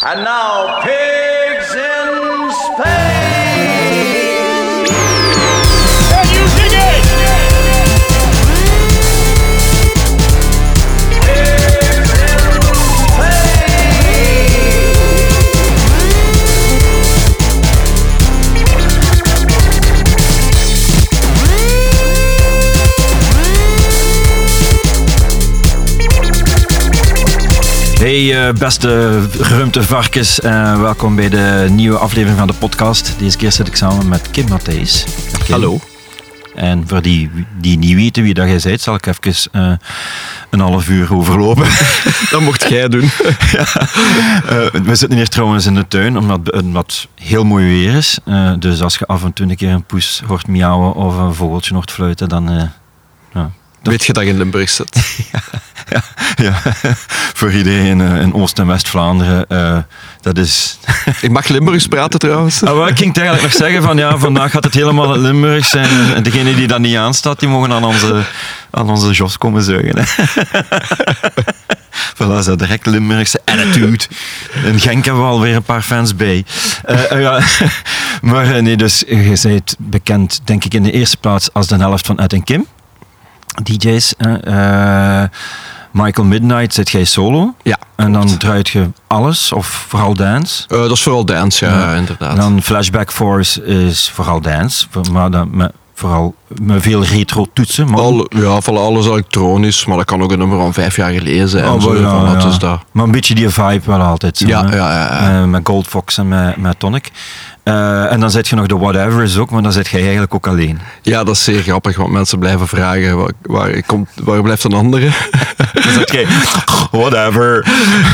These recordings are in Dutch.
And now, pigs in space! Hey, eh, beste geruimte varkens. eh, welkom bij de nieuwe aflevering van de podcast. Deze keer zit ik samen met Kim Matthijs. Hallo. En voor die die niet weten wie dat jij bent, zal ik even eh, een half uur overlopen. Dat mocht jij doen. Eh, we zitten hier trouwens in de tuin, omdat het heel mooi weer is. Dus als je af en toe een keer een poes hoort miauwen of een vogeltje hoort fluiten, dan... ja, Weet je dat je in Limburg zit? ja, voor iedereen eh, in Oost- en West-Vlaanderen, eh, dat is... Ik mag Limburgs praten trouwens. Ah, ik ging eigenlijk nog zeggen van ja, vandaag gaat het helemaal Limburg zijn. En- En degene die dat niet aanstaat, die mogen aan onze, aan onze Jos komen zuigen. Voilà, zo direct Limburgse attitude. In Genk hebben we alweer een paar fans bij. Eh, ja. Maar nee, dus je bent bekend, denk ik, in de eerste plaats als de helft van Ed en Kim. DJ's. Eh, Michael Midnight zit jij solo. Ja, En dan draait je alles, of vooral dance. Eh, dat is vooral dance, ja, inderdaad. En dan Flashback Force is vooral dance, maar dan met, vooral met veel retro toetsen. Maar, Al, ja, van alles elektronisch, maar dat kan ook een nummer van vijf jaar geleden zijn. Oh, zo, ja, van, dat ja. is dat. maar een beetje die vibe wel altijd. Zo, Ja, hè. ja, ja, ja. Eh, met Gold Fox en met, met Tonic. Eh, en dan zet je nog de Whatever's ook, maar dan zit jij eigenlijk ook alleen. Ja, dat is zeer grappig, want mensen blijven vragen waar, waar, komt, waar blijft een andere? Dan zit jij, whatever.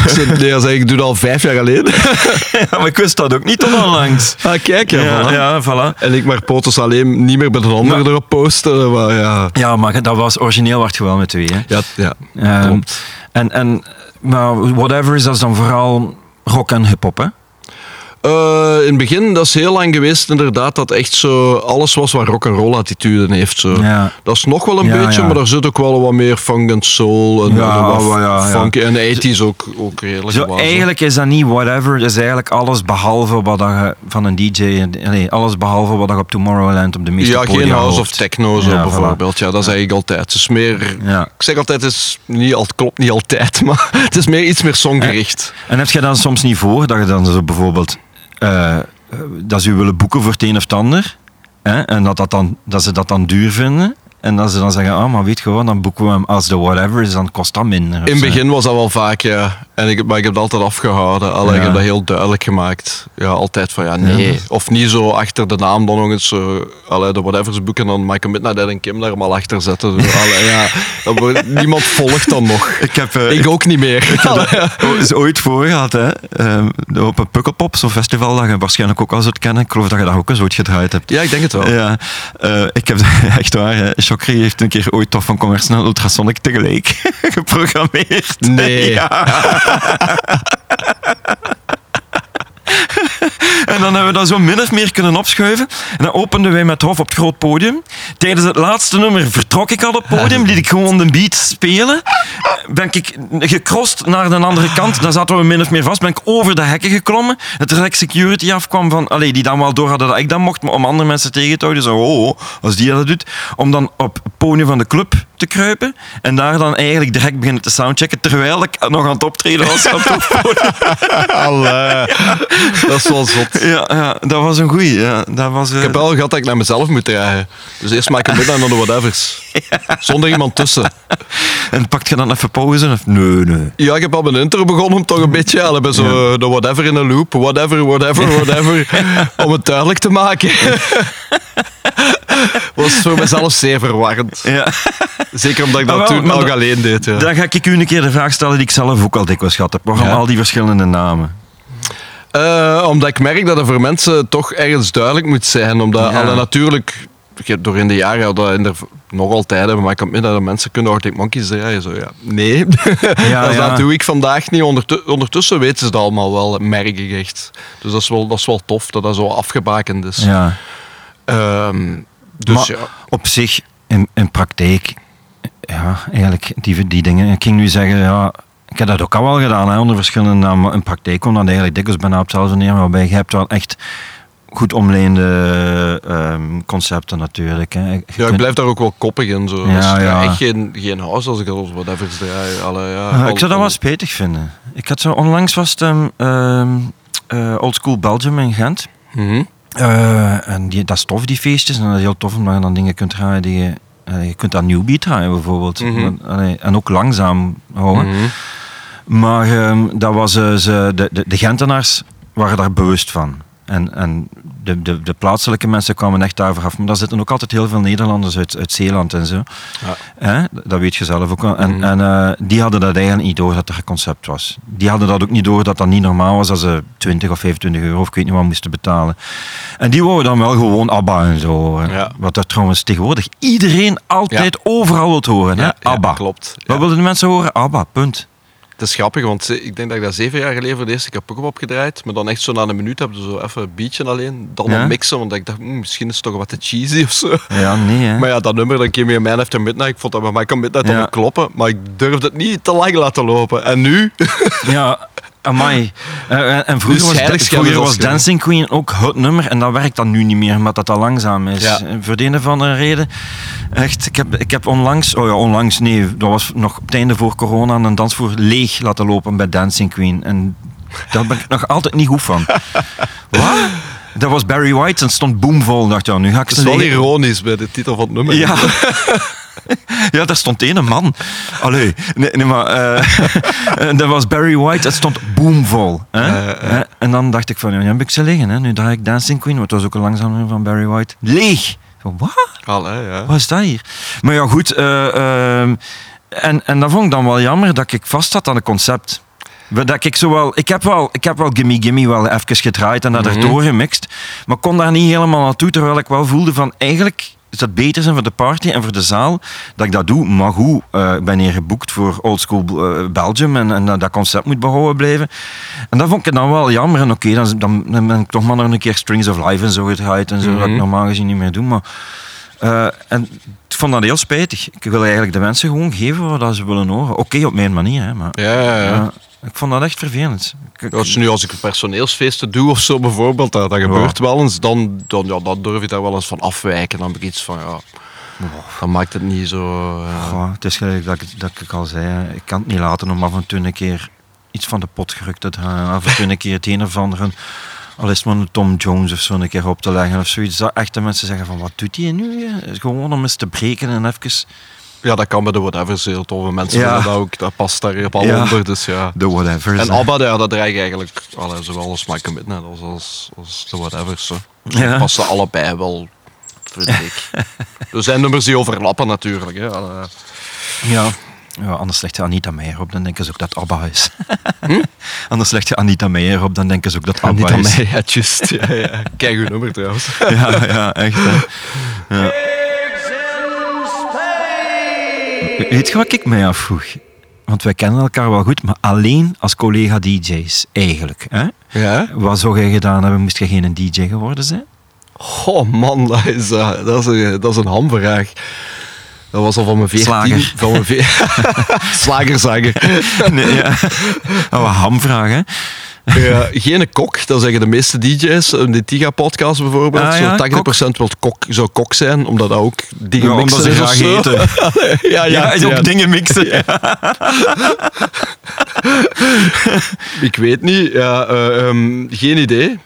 Ik zeg, nee, zeg ik, ik doe dat al vijf jaar ja, maar ik wist dat ook niet tot onlangs. Ah, kijk, ja, Ja, voilà. ja, voilà. En ik maar potos alleen niet meer met een andere Maar- erop posten. Maar ja, Ja, maar dat was origineel wacht je wel met twee. Hè? ja, ja klopt. En, en, maar whatever is dat is dan vooral rock en hip-hop, hè? Eh, in het begin, dat is heel lang geweest inderdaad, dat echt zo alles was wat rock and roll attitude heeft. Zo. Ja. Dat is nog wel een Ja, beetje, ja. maar daar zit ook wel wat meer funk en soul en, Ja, en wat funky. En de 80s ook, ook redelijk. Zo, eigenlijk is dat niet whatever, dat is eigenlijk alles behalve wat je van een DJ, en- nee, alles behalve wat je op Tomorrowland op de meeste Ja, geen house of techno zo voilà. bijvoorbeeld. Ja, dat is eigenlijk altijd. Het is meer, Ja. ik zeg altijd, het is niet, al- klopt niet altijd, maar het is meer iets meer songgericht. En heb je dan soms niet voor dat je dan zo bijvoorbeeld eh, eh, dat ze willen boeken voor het een of het ander hè, en dat, dat, dan, dat ze dat dan duur vinden en dat ze dan zeggen, ah, maar weet je wat, dan boeken we hem als de whatever is, dan kost dat minder. In het begin was dat wel vaak, ja. En ik, maar ik heb het altijd afgehouden. Allee, Ja. Ik heb dat heel duidelijk gemaakt. Ja, altijd van ja, nee. Ja. Of niet zo achter de naam dan nog eens zo, allee, de whatever's boeken en dan Michael Midnight en Kim daar maar achter zetten. Zo, allee, ja, dat wordt- niemand volgt dan nog. Ik heb, eh, Ik ook niet meer. Oh, is ooit voor gehad, hè? Ehm, op een Pukkelpop, zo'n festival dat je waarschijnlijk ook al zult kennen. Ik geloof dat je dat ook eens ooit gedraaid hebt. Ja, ik denk het wel. Ja, eh, ik heb echt waar. hè. Chokri heeft een keer ooit toch van Commerce en Ultrasonic tegelijk geprogrammeerd. Nee. Ja. En dan hebben we dat zo min of meer kunnen opschuiven. En dan openden wij met Hof op het groot podium. Tijdens het laatste nummer vertrok ik al op het podium, liet ik gewoon de beat spelen. Ben ik gecrossed naar de andere kant, dan zaten we min of meer vast. Ben ik over de hekken geklommen. Het direct security afkwam van, allee, die dan wel door hadden dat ik dat mocht, maar om andere mensen tegen te houden. Zo, oh, oh, als die dat doet. Om dan op het podium van de club te kruipen. En daar dan eigenlijk direct beginnen te soundchecken, terwijl ik nog aan het optreden was op het. Dat is zot. Ja, ja, dat was een goeie. Ja, dat was, eh, Ik heb wel gehad dat ik naar mezelf moet dragen. Dus eerst Michael Midnight en dan de whatevers. Zonder iemand tussen. En pakt je dan even pauze? Of? Nee, nee. Ja, ik heb al mijn intro begonnen om toch een beetje ja, bij zo de whatever in een loop. Whatever, whatever, whatever. om het duidelijk te maken. Was voor mezelf zeer verwarrend. Ja. Zeker omdat ik dat Ah, wel, toen ook dat- alleen deed. Ja. Dan ga ik u een keer de vraag stellen die ik zelf ook al dikwijls gehad heb. Waarom al die verschillende namen? Eh, omdat ik merk dat het voor mensen toch ergens duidelijk moet zijn. Omdat Ja. alle natuurlijk, door in de jaren, ja, dat in de, nog altijd hebben, maar ik kan midden dat mensen kunnen Arctic Monkeys draaien. Zo, ja. Nee, Ja, dat, ja. dat doe ik vandaag niet. Ondertu- ondertussen weten ze het allemaal wel, merk ik echt. Dus dat is wel, dat is wel tof dat dat zo afgebakend is. Ja. Ehm, dus maar ja. op zich, in, in praktijk, ja, eigenlijk die, die dingen. Ik ging nu zeggen, ja, Ik heb dat ook al wel gedaan, hè, onder verschillende namen. In praktijk komt dat eigenlijk dikwijls bijna op hetzelfde neer, waarbij je hebt wel echt goed omleende ehm, concepten natuurlijk. Hè. Je Ja, ik blijf daar ook wel koppig in. Zo. Ja, ik ja. echt geen, geen house als ik al whatever draai. Alle, ja, Ah, ik zou dat wel spijtig vinden. Ik had zo onlangs was het ehm, ehm, eh, Old School Belgium in Gent. Mhm. Eh, en die, dat is tof, die feestjes. En dat is heel tof omdat je dan dingen kunt draaien die je... eh, je kunt aan newbeat draaien bijvoorbeeld. Mhm. En ook langzaam houden. Mhm. Maar ehm, dat was, eh, ze, de, de, de Gentenaars waren daar bewust van. En, en de, de, de plaatselijke mensen kwamen echt daarvoor af. Maar daar zitten ook altijd heel veel Nederlanders uit, uit Zeeland en zo. Ja. Hè? Dat weet je zelf ook wel. En, Mhm. en eh, die hadden dat eigenlijk niet door dat er een concept was. Die hadden dat ook niet door dat dat niet normaal was als ze 20 of 25 euro of ik weet niet wat moesten betalen. En die wouden dan wel gewoon ABBA en zo. Ja. Wat dat trouwens tegenwoordig iedereen altijd overal wil horen. Hè? ABBA. klopt. Wat wilden de mensen horen? ABBA, punt. Is grappig, want ze- ik denk dat ik dat zeven jaar geleden voor de eerste keer Pukkelpop gedraaid. Maar dan echt zo na een minuut hebben ze zo even een beatje alleen. Dan Ja? een mixen, want ik dacht, hm, misschien is het toch wat te cheesy of zo. Ja, nee hè. Maar ja, dat nummer, dan Came Your Man After Midnight, ik vond dat bij Michael Midnight Ja. kloppen. Maar ik durfde het niet te lang laten lopen. En nu? Ja, amai. Eh, en vroeger Dus was, vroeger Dancing Queen ook het nummer en dat werkt dan nu niet meer, omdat dat al langzaam is. Ja. En Voor de een of andere reden. Echt, ik heb, ik heb onlangs, oh ja, onlangs, nee, dat was nog op het einde voor corona, een dansvoer leeg laten lopen bij Dancing Queen. En daar ben ik nog altijd niet goed van. Wat? Dat was Barry White en stond boomvol. dacht ja, nu ga ik Het ze is wel ironisch bij de titel van het nummer. ja. ja, daar stond één man. Allee, nee, nee maar eh, dat was Barry White, het stond boomvol. Hè? Hè? En dan dacht ik van, ja, nu heb ik ze liggen. Hè? Nu draai ik Dancing Queen, want het was ook een langzaam van Barry White. Leeg. Van, wat? Ja. Wat is dat hier? Maar ja, goed. eh, ehm, en, en dat vond ik dan wel jammer dat ik vast zat aan het concept. Dat ik, zo wel, ik, heb wel, ik heb wel Gimme Gimme wel even gedraaid en dat Mhm. erdoor gemixt. Maar kon daar niet helemaal naartoe, terwijl ik wel voelde van eigenlijk dat beter zijn voor de party en voor de zaal dat ik dat doe. Maar goed, eh, ik ben hier geboekt voor Old School eh, Belgium en, en dat- dat concept moet behouden blijven. En dat vond ik dan wel jammer. En oké, dan, dan, dan ben ik toch maar nog een keer Strings of Life en zo gedraaid en zo, dat ik normaal gezien niet meer doe. Maar eh, en ik vond dat heel spijtig. Ik wil eigenlijk de mensen gewoon geven wat ze willen horen. Oké, op mijn manier, hè, maar Ja, ja, ja. Ik vond dat echt vervelend. Ik- Als, nu, als ik personeelsfeesten doe of zo bijvoorbeeld, dat, dat gebeurt wel eens, dan, dan, ja, dan durf je daar wel eens van afwijken. Dan heb ik iets van, ja, dan maakt het niet zo... ja. Goh, het is gelijk dat ik, dat ik al zei. Ik kan het niet laten om af en toe een keer iets van de pot gerukt te draaien. Af en toe een keer het een of ander. Al is het maar een Tom Jones of zo een keer op te leggen of zoiets. Dat echt de mensen zeggen van wat doet hij nu? Gewoon om eens te breken en even Ja, dat kan bij de whatever's heel toffe mensen Ja. vinden dat ook. Dat past daar op al Ja. onder, dus ja. de whatever. En Abba, ja, dat ik eigenlijk allee, zowel als Michael Midnight als, als, als de whatever's. Zo. Ja. Passen allebei wel, vind ik. er zijn nummers die overlappen natuurlijk. Hè. Allee. Ja. ja, anders legt je Anita Meijer op, dan denken ze ook dat ABBA is. Anders legt je Anita Meijer op, dan denken ze ook dat ABBA aan is. mij, ja, just. Ja, ja. Kijk uw nummer trouwens. Ja, ja, echt. Hè. Pigs Weet je wat ik mij afvroeg? Want wij kennen elkaar wel goed, maar alleen als collega DJ's eigenlijk. Hè? Ja? Wat zou jij gedaan hebben, moest je geen DJ geworden zijn? Oh man, dat is, eh, dat is, een, dat is een hamvraag. Dat was al van mijn 14. Slager. Van mijn ve- Slagerzanger. Nee, ja. Wat hamvraag, hè? Ja, geen kok, dat zeggen de meeste DJ's. In de Tiga-podcast bijvoorbeeld. Ah, ja, Zo 80% wil kok, zou kok zijn, omdat dat ook dingen Ja, omdat mixen ze is of graag zo. eten. ja, ja, Ja, ja. ook dingen mixen. Ik weet niet. Ja, eh, ehm, geen idee.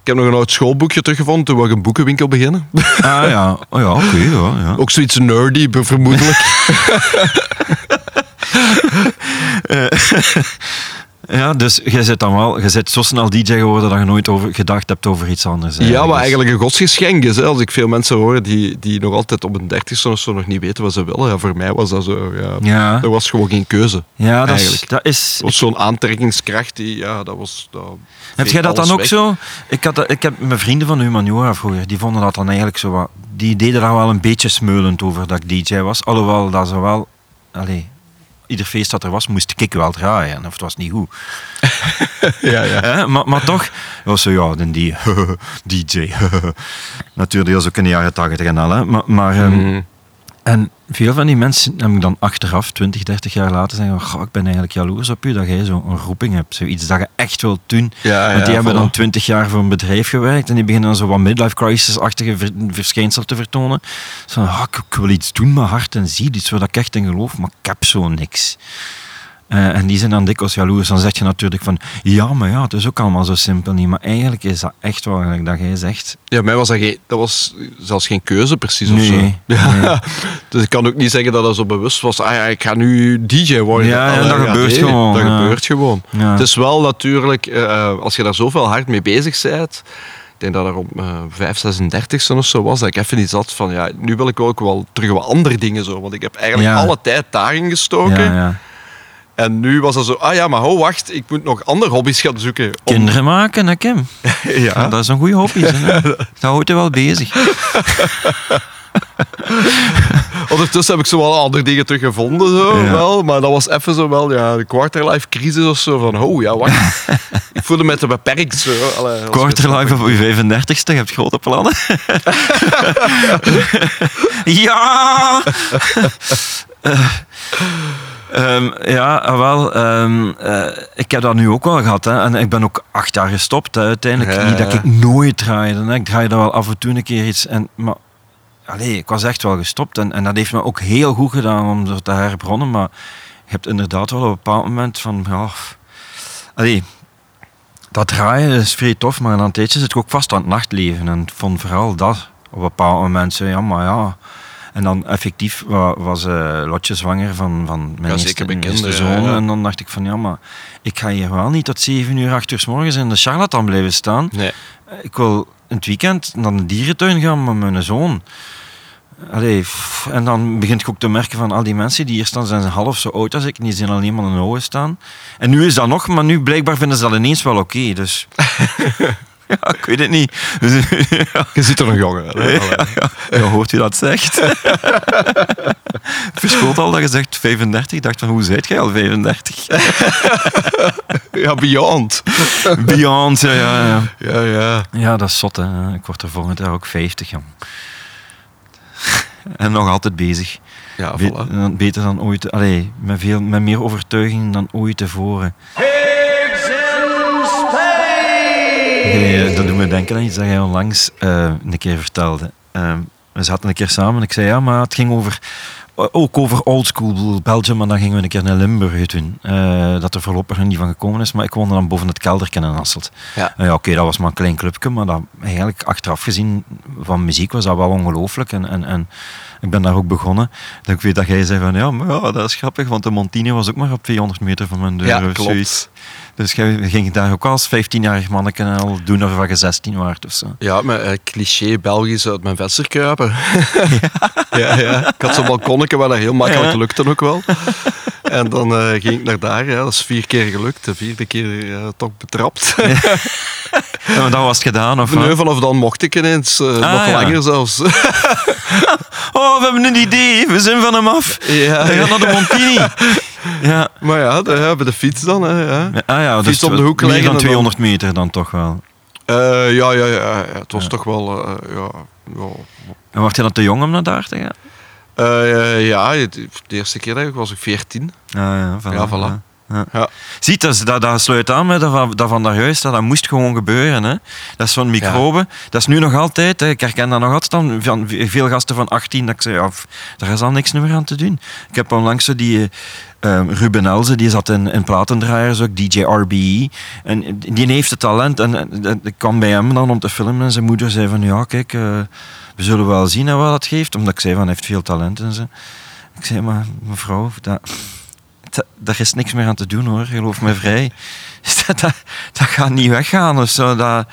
Ik heb nog een oud schoolboekje teruggevonden toen we een boekenwinkel beginnen. Ah ja, oh, ja oké. ja, ja. Ook zoiets nerdy, vermoedelijk. Ja, dus je zit dan wel, je zit zo snel DJ geworden dat je nooit over, gedacht hebt over iets anders. Ja, wat Dus- eigenlijk een godsgeschenk is. Hè. Als ik veel mensen hoor die, die nog altijd op een dertigste of zo nog niet weten wat ze willen. Ja, voor mij was dat zo. Ja, Ja. Er was gewoon geen keuze. Ja, dat is, dat is, was zo'n aantrekkingskracht die, ja, dat was... Dat Heb jij dat dan ook weg. zo? Ik, had, dat- ik heb mijn vrienden van humaniora vroeger, die vonden dat dan eigenlijk zo wat... Die deden daar wel een beetje smeulend over dat ik DJ was. Alhoewel dat ze wel... Allee, ieder feest dat er was, moest ik wel draaien. Of het was niet goed. Ja, ja. Hè? Maar, maar toch, was zo, ja, dan die DJ. Natuurlijk, dat is ook in de jaren tachtig en al. Hè? Maar, maar ehm, Mhm. En veel van die mensen heb ik dan achteraf, 20, 30 jaar later, zeggen: Goh, ik ben eigenlijk jaloers op u dat jij zo'n roeping hebt. Zoiets dat je echt wilt doen. Ja, Want die ja, hebben voilà. dan 20 jaar voor een bedrijf gewerkt en die beginnen dan zo wat midlife crisis-achtige ver- verschijnsel te vertonen. Zo, ah, ik, ik wil iets doen met hart en ziel, iets waar ik echt in geloof, maar ik heb zo niks. Eh, en die zijn dan dikwijls jaloers. Dan zeg je natuurlijk van, ja, maar ja, het is ook allemaal zo simpel niet. Maar eigenlijk is dat echt wel, gelijk dat jij zegt. Ja, mij was dat, geen, dat was zelfs geen keuze precies of Nee, zo. Ja. nee. Dus ik kan ook niet zeggen dat dat zo bewust was. Ah ja, ik ga nu DJ worden. Ja, ja, dat gebeurt nee, gewoon, Dat ja. gebeurt gewoon. Ja. Het is wel natuurlijk, eh, als je daar zoveel hard mee bezig bent. Ik denk dat er op uh, 5, 36 of zo was, dat ik even iets had van, ja, nu wil ik ook wel terug wat andere dingen zo. Want ik heb eigenlijk Ja. alle tijd daarin gestoken. En nu was dat zo, ah ja, maar ho, wacht, ik moet nog andere hobby's gaan zoeken. om- Kinderen maken, hè, Kim? ja. Ja, dat is een goede hobby. hè. Dat houdt je wel bezig. Ondertussen heb ik zo wel andere dingen terug gevonden, zo, Ja. wel, maar dat was even zo wel ja, de quarterlife crisis of zo. Van, oh ja, wacht. ik voelde me te beperkt. Zo. Allee, Quarterlife op je 35ste, je hebt grote plannen. ja! Eh, ehm, ja, ah, wel. ehm, eh, ik heb dat nu ook wel gehad. Hè. En ik ben ook acht jaar gestopt. Hè, uiteindelijk. Ja, Niet dat ik nooit draaide. Hè. Ik draaide wel af en toe een keer iets. En, maar allee, ik was echt wel gestopt. En, en dat heeft me ook heel goed gedaan om er te herbronnen. Maar je hebt inderdaad wel op een bepaald moment van... Ja, allee, dat draaien is vrij tof, maar dan tijdje zit ik ook vast aan het nachtleven. En ik vond vooral dat op een bepaald moment zo, ja, maar ja. En dan effectief wa- was eh Lotje zwanger van, van mijn Ja, eerste, mijn kinderen, zoon. ja. En dan dacht ik van, ja, maar ik ga hier wel niet tot 7 uur, 8 uur 's morgens in de charlatan blijven staan. Nee. Ik wil in het weekend naar de dierentuin gaan met mijn zoon. Allee, en dan begint je ook te merken van al die mensen die hier staan, zijn half zo oud als ik. Die zijn alleen maar in de oude staan. En nu is dat nog, maar nu blijkbaar vinden ze dat ineens wel oké. dus ja, ik weet het niet. Ja, Je ziet er nog jonger uit. ja, hoort u dat zegt? Verschoot al dat je zegt 35. Ik dacht van, hoe zijt jij al 35? Ja, beyond. Beyond, ja, ja, ja. Ja, ja. Ja, dat is zot, hè. Ik word er volgend jaar ook 50, jong. En nog altijd bezig. Ja, Be- voilà. dan- beter dan ooit. Allee, met, veel, met meer overtuiging dan ooit tevoren. Eh, dat doet me denken aan iets dat jij onlangs eh, een keer vertelde. Ehm, we zaten een keer samen en ik zei ja, maar het ging over. Ook over oldschool Belgium, maar dan gingen we een keer naar Limburg doen. Eh, dat er voorlopig nog niet van gekomen is, maar ik woonde dan boven het kelderken in Hasselt. Ja. Ja, oké, dat was maar een klein clubje, maar dat, eigenlijk achteraf gezien van muziek was dat wel ongelooflijk. En, en, en ik ben daar ook begonnen. Dat ik weet dat jij zei van ja, maar ja, dat is grappig, want de Montini was ook maar op 200 meter van mijn deur. Ja, klopt. Dus jij ging daar ook als 15-jarig manneke al doen of je 16 waard of zo. Ja, met eh, cliché Belgisch uit mijn venster kruipen. Ja. ja, Ik had zo'n balkonnetje waar dat heel makkelijk Ja. lukte ook wel. En dan eh, ging ik naar daar. Ja, dat is vier keer gelukt. De vierde keer eh, toch betrapt. Ja, maar dat was het gedaan, of Nee, vanaf dan mocht ik ineens. eh, nog ja. langer zelfs. Oh, we hebben een idee, we zijn van hem af. ja, We gaan naar de Montini. Ja. Maar ja, de, ja, bij de fiets dan. Hè, ja. Ah ja, dus Fiets op de het- hoek meer dan en dan- 200 meter dan toch wel. Eh, ja, ja, ja, ja, het was toch wel. eh, ja, ja. En was je dan te jong om naar daar te gaan? Eh, ja, de de eerste keer ik was ik 14. Ah, ja, voilà. Ja, voilà. Ja. Ja. Ziet, dat, dat, dat sluit aan met dat van, dat van juist. Dat, dat moest gewoon gebeuren. Hè. Dat is zo'n microbe. Dat is nu nog altijd. Hè. Ik herken dat nog altijd dan van veel gasten van 18. Dat ik zei, ja, daar is al niks meer aan te doen. Ik heb onlangs die eh, Ruben Elze, die zat in, in platendraaiers, ook DJ RBE. En die heeft het talent. En, en, en ik kwam bij hem dan om te filmen. En zijn moeder zei van, ja, kijk, eh, we zullen wel zien hè, wat dat geeft. Omdat ik zei van, hij heeft veel talent en zo. Ik zei, maar mevrouw, dat, daar is niks meer aan te doen hoor, geloof me vrij. Dat, dat, dat gaat niet weggaan of zo. Dat...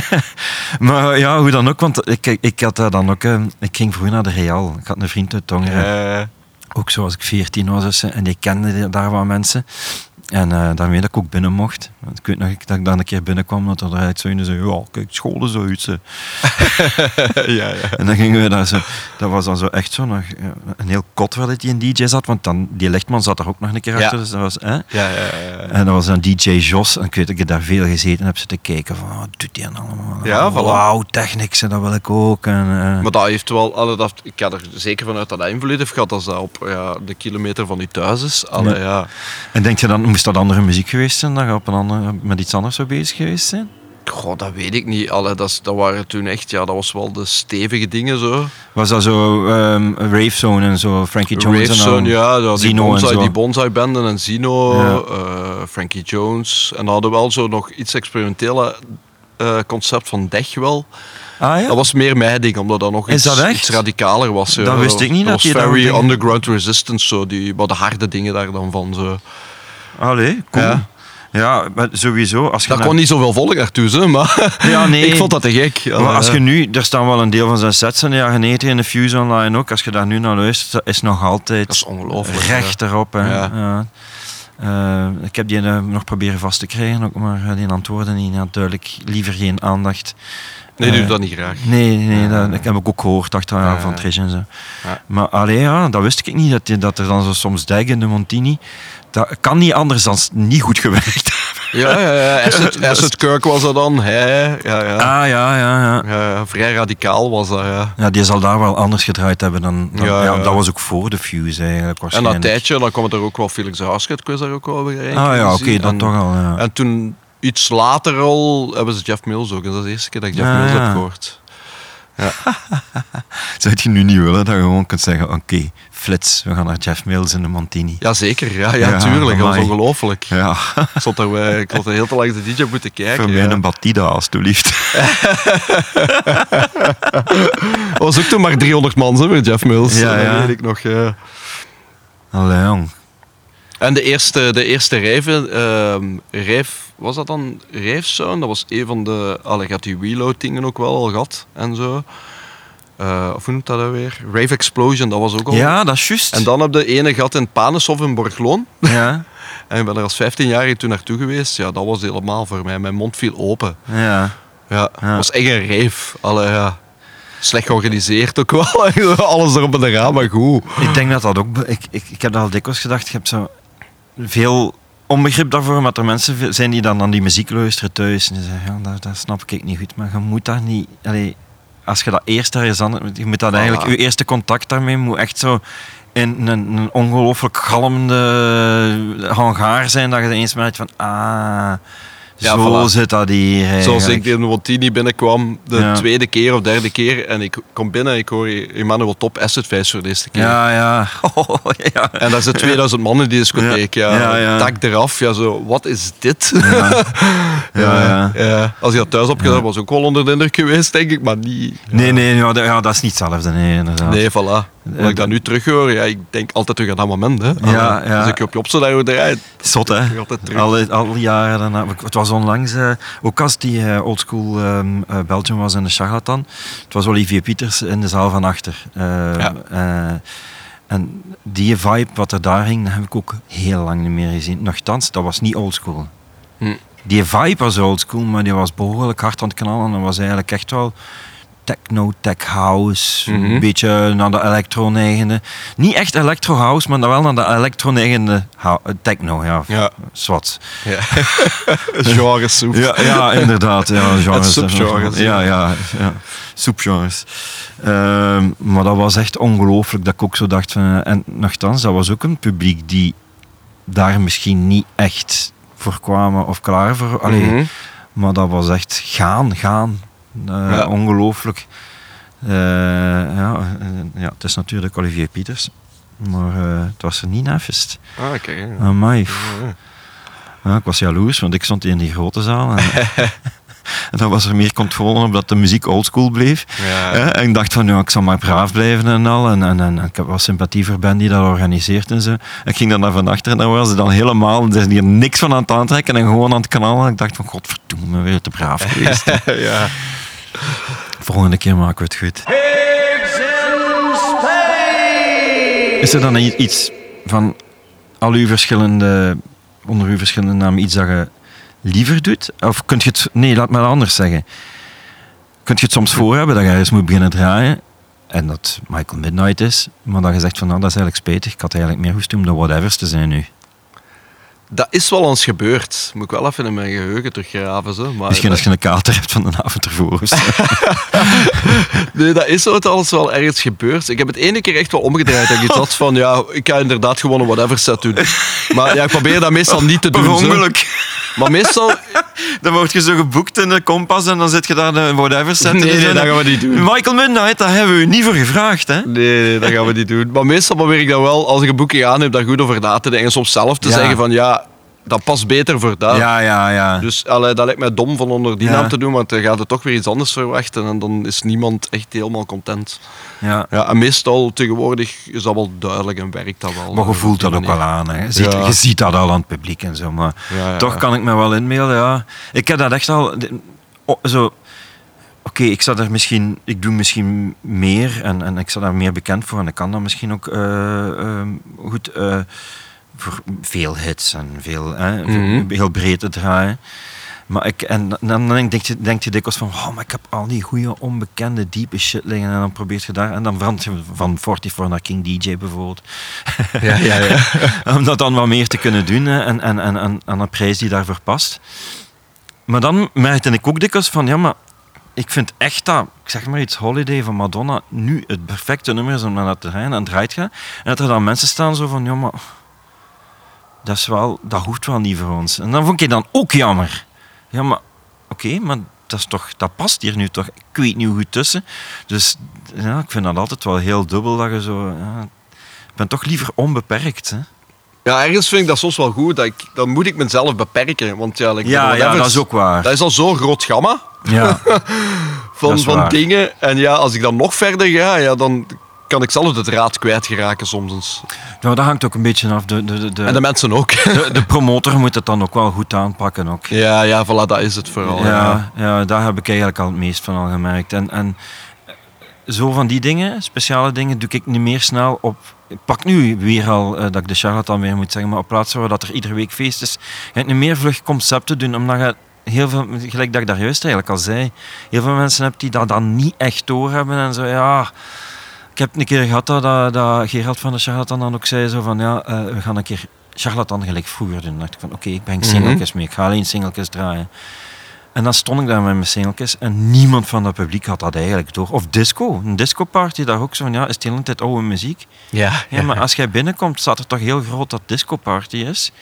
maar ja, hoe dan ook, want ik, ik had daar dan ook... eh, Ik ging vroeger naar de Real. Ik had een vriend uit Tongeren. Eh, Ook zoals ik 14 was en die kende daar wel mensen. En eh, daarmee dat ik ook binnen mocht. Want ik weet nog dat ik dan een keer binnenkwam, dat er eruit zo in zei, ja, kijk, school is zoiets. hè." ja, ja. En dan gingen we daar zo, dat was dan zo echt zo nog, ja, een heel kot waar dat die een DJ zat, want dan, die lichtman zat er ook nog een keer Ja. achter. Dus dat was, hè? Ja, ja, ja, ja. En dat was dan DJ Jos. En ik weet dat ik daar veel gezeten heb zitten kijken van, wat doet die dan allemaal? Ja, voilà. Wauw, Technics, en dat wil ik ook. En, eh, Maar dat heeft wel, allee, dat, ik ga er zeker vanuit dat dat invloed heeft gehad als dat op ja, de kilometer van je thuis is. Allee, Ja. ja. En denk je dan, moest dat andere muziek geweest zijn, dat je op een andere, met iets anders zou bezig geweest zijn? Goh, dat weet ik niet. Allee, dat, is- dat waren toen echt, ja, dat was wel de stevige dingen zo. Was dat zo ehm Rave Zone en zo, Frankie Jones en dan ja, dat, die, Zino en bonsai, zo. die bonsai banden en Zino, Ja. eh, Frankie Jones. En dan hadden we wel zo nog iets experimentele eh, concept van Dech wel. Ah ja? Dat was meer mijn ding, omdat dat nog Is iets, dat iets radicaler was. ja. Dat wist ik niet, dat was dat very ook- underground resistance, zo, die, wat de harde dingen daar dan van. Zo. Allee, cool. Ja. Ja. maar sowieso. Als je naar- kwam niet zoveel volk naartoe, zo, maar Ja, nee. ik vond dat te gek. Maar als je nu, er staan wel een deel van zijn sets in de jaren 90 in de Fuse Online ook. Als je daar nu naar luistert, is nog altijd Dat is ongelooflijk, recht erop. Hè. Ja. Eh, ik heb die eh, nog proberen vast te krijgen, ook, maar eh, die antwoorden niet. Ja, duidelijk liever geen aandacht. Nee, doet dat niet graag. Nee, nee dat, heb ik ook gehoord van Trish en zo. Maar allee, ja, dat wist ik niet, dat, dat er dan zo soms Dijk in de Montini... Dat kan niet anders dan niet goed gewerkt Ja, ja, ja. Acid, Acid Kirk was dat dan. Hij, ja, ja. Ah, ja, ja, ja. Vrij radicaal was dat, ja. Ja, die zal daar wel anders gedraaid hebben dan... dan- Ja. Dat was ook voor de Fuse eigenlijk En een tijdje, dan kwam er ook wel Felix Housecut, ik daar ook wel weer Ah ja, oké, dat toch al. Ja. En toen, iets later al, hebben ze Jeff Mills ook. En dat is de eerste keer dat ik Jeff Ah, Mills heb gehoord. Zou je nu niet willen dat je gewoon kunt zeggen: Oké, flits, we gaan naar Jeff Mills in de Montini. Jazeker, ja, ja, Ja, tuurlijk. Dat ongelooflijk. Ja, Ik stond er, bij- ik had er heel te lang de DJ moeten kijken. voor mij ja. een Batida, alstublieft. Dat was ook toen maar 300 man, zo, met Jeff Mills. Ja, dat ja. weet ik nog. ja. Allee, jong. En de eerste, de eerste rijven, ehm rijf, was dat dan Rijfsound? Dat was een van de, allee, had die reload dingen ook wel al gehad en zo. Eh, of hoe noemt dat nou weer? Rave Explosion, dat was ook al. Ja, dat is juist. En dan heb je ene gehad in Paneshof in Borgloon. Ja, En ik ben er als 15-jarige toen naartoe geweest. Ja, dat was helemaal voor mij. Mijn mond viel open. ja. Ja, was echt een rave. Allee, ja. Slecht georganiseerd ook wel. Alles erop en eraan, maar goed. Ik denk dat dat ook. Ik, ik, ik heb dat al dikwijls gedacht. Je hebt zo veel onbegrip daarvoor, maar er mensen zijn die dan aan die muziek luisteren thuis. En die zeggen: ja, dat, dat snap ik niet goed. Maar je moet daar niet. Allee, als je dat eerst daar is. Je moet dat eigenlijk. Je eerste contact daarmee moet echt zo. In een, een ongelooflijk galmende hangaar zijn dat je eens merkt van ah, Ja, zo voilà. zit dat hier. Zoals eigenlijk. ik in Montini binnenkwam, de Ja. tweede keer of derde keer. En ik kom binnen en ik hoor Emmanuel Top Acid Face voor de eerste keer. Ja, ja. Oh, ja. En daar zitten 2000 man in die discotheek. Ja. Tak eraf. Ja, zo, wat is dit? Ja. Ja, ja. Als hij dat thuis opgedaan was ook wel onder de indruk geweest, denk ik. Maar niet... Nee, nee, ja, dat, dat is niet hetzelfde. Nee, inderdaad. Nee, voilà. Als ik dat nu terughoor, ja, ik denk altijd terug aan dat moment. Hè. Ja, Allee, ja. Als ik op je opzet, dan draait. Zot, hè? Altijd terug. Al, al die jaren daarna. Het was onlangs, eh, ook als die eh, oldschool ehm eh, Belgium was in de Charlatan. Het was Olivier Pieters in de zaal van achter. Eh, Ja. eh, en die vibe, wat er daar hing, dat heb ik ook heel lang niet meer gezien. Nochtans, dat was niet oldschool. Hm. Die vibe was oldschool, maar die was behoorlijk hard aan het knallen. En was eigenlijk echt wel techno, tech house, Mhm. een beetje naar de electro neigende. Niet echt electro house, maar dan wel naar de electro eh, techno, ja. Ja. Zwat. Ja. Genre soep. Ja, ja, inderdaad. Ja, genres. Subgenres, Ja, ja, ja. Ehm, maar dat was echt ongelooflijk dat ik ook zo dacht van... eh, En nogthans, dat was ook een publiek die daar misschien niet echt voor kwamen of klaar voor... Allee, Mhm. Maar dat was echt gaan, gaan. Eh, Ja. Ongelooflijk. Eh, ja, eh, ja, het is natuurlijk Olivier Pieters. Maar het was er niet nefest. Ah, oké. Amai. Ja. Ja, ik was jaloers, want ik stond in die grote zaal. En, en dan was er meer controle op dat de muziek oldschool bleef. Ja. En ik dacht van, ja, ik zal maar braaf blijven en al. En, en, en ik heb wel sympathie voor Ben die dat organiseert en zo. En ik ging dan naar van achter en dan was ze dan helemaal... Is hier niks van aan het aantrekken en gewoon aan het knallen. Ik dacht van, godverdomme, weer te braaf geweest. ja. Volgende keer maken we het goed. Is er dan iets van al uw verschillende onder uw verschillende namen iets dat je liever doet? Of kunt je het... Nee, laat me het anders zeggen. Kunt je het soms voor hebben dat je ergens moet beginnen draaien en dat Michael Midnight is, maar dat je zegt van nou, dat is eigenlijk spetig. Ik had eigenlijk meer hoest om de whatevers te zijn nu. Dat is wel eens gebeurd. Moet ik wel even in mijn geheugen teruggraven. Zo. Maar Misschien als je een kater hebt van de avond ervoor. Nee, dat is zo alles wel ergens gebeurd. Ik heb het ene keer echt wel omgedraaid. Dat ik iets had van, ja, ik ga inderdaad gewoon een whatever set doen. Maar ja, ik probeer dat meestal niet te doen. ongeluk. Maar meestal... Dan word je zo geboekt in de kompas en dan zit je daar de whatever zetten. Nee, nee, dan- dat gaan we niet doen. Michael Midnight, daar hebben we u niet voor gevraagd, hè? Nee, nee, dat gaan we niet doen. Maar meestal probeer ik dat wel, als ik een boekje aan heb, daar goed over na te denken. Soms zelf te Ja. zeggen van, ja, dat past beter voor dat. Ja, ja, ja. Dus allee, dat lijkt mij dom van onder die Ja. naam te doen, want dan gaat het toch weer iets anders verwachten en dan is niemand echt helemaal content. ja. Ja, en meestal tegenwoordig is dat wel duidelijk en werkt dat wel. Maar je voelt dat ook wel aan. Hè. Je, ziet, Ja. je ziet dat al aan het publiek en zo. Maar toch kan ik me wel inbeelden. Ja. Ik heb dat echt al. oh, zo. Oké, ik zou er misschien, ik doe misschien meer en, en ik sta daar meer bekend voor en ik kan dat misschien ook eh, ehm, goed eh, veel hits en veel, hè, Mhm. heel breed te draaien. Maar ik, en dan, denk, je, denk je dikwijls van, oh, maar ik heb al die goede, onbekende, diepe shit liggen. En dan probeert je daar, en dan verandert je van 44 naar King DJ bijvoorbeeld. Ja, ja, ja. Om dat dan wat meer te kunnen doen hè, en, en, en, en aan een prijs die daarvoor past. Maar dan merkte ik ook dikwijls van, ja, maar ik vind echt dat, ik zeg maar iets, Holiday van Madonna, nu het perfecte nummer is om naar dat te rijden. En draait je. En dat er dan mensen staan zo van, ja, maar dat, is wel, dat hoeft wel niet voor ons. En dan vond ik dan ook jammer. Ja, maar oké, maar dat, is toch, dat past hier nu toch, ik weet niet hoe goed tussen. Dus ja, ik vind dat altijd wel heel dubbel dat je zo... Ja, ik ben toch liever onbeperkt. Hè? Ja, ergens vind ik dat soms wel goed. Dat ik, dan moet ik mezelf beperken. Want ja, like, Ja, dat is ook waar. Dat is al zo'n groot gamma Ja, van, van dingen. En ja, als ik dan nog verder ga, ja, dan kan ik zelf de draad kwijtgeraken soms. eens. nou, dat hangt ook een beetje af. De, de, de, En de mensen ook. de, de promotor moet het dan ook wel goed aanpakken. Ook. ja, ja, voilà, dat is het vooral. Ja. Ja, ja, daar heb ik eigenlijk al het meest van al gemerkt. En, en zo van die dingen, speciale dingen, doe ik niet meer snel op. Ik pak nu weer al eh, dat ik de charlatan weer moet zeggen, maar op plaats waar dat er iedere week feest is, ga ik niet meer vlug concepten doen, omdat je heel veel, gelijk dat ik daar juist eigenlijk al zei, heel veel mensen hebt die dat dan niet echt doorhebben en zo, ja. Ik heb een keer gehad dat, dat, dat Gerald van de Charlatan dan ook zei zo van, ja, eh, we gaan een keer charlatan gelijk vroeger doen. Dan dacht ik van, oké, ik breng singeltjes mee, ik ga alleen singeltjes draaien. En dan stond ik daar met mijn singeltjes en niemand van het publiek had dat eigenlijk door. Of disco, een discoparty, daar ook zo van, ja, is het de hele tijd oude muziek? Ja, Ja, maar als jij binnenkomt, staat er toch heel groot dat discoparty is.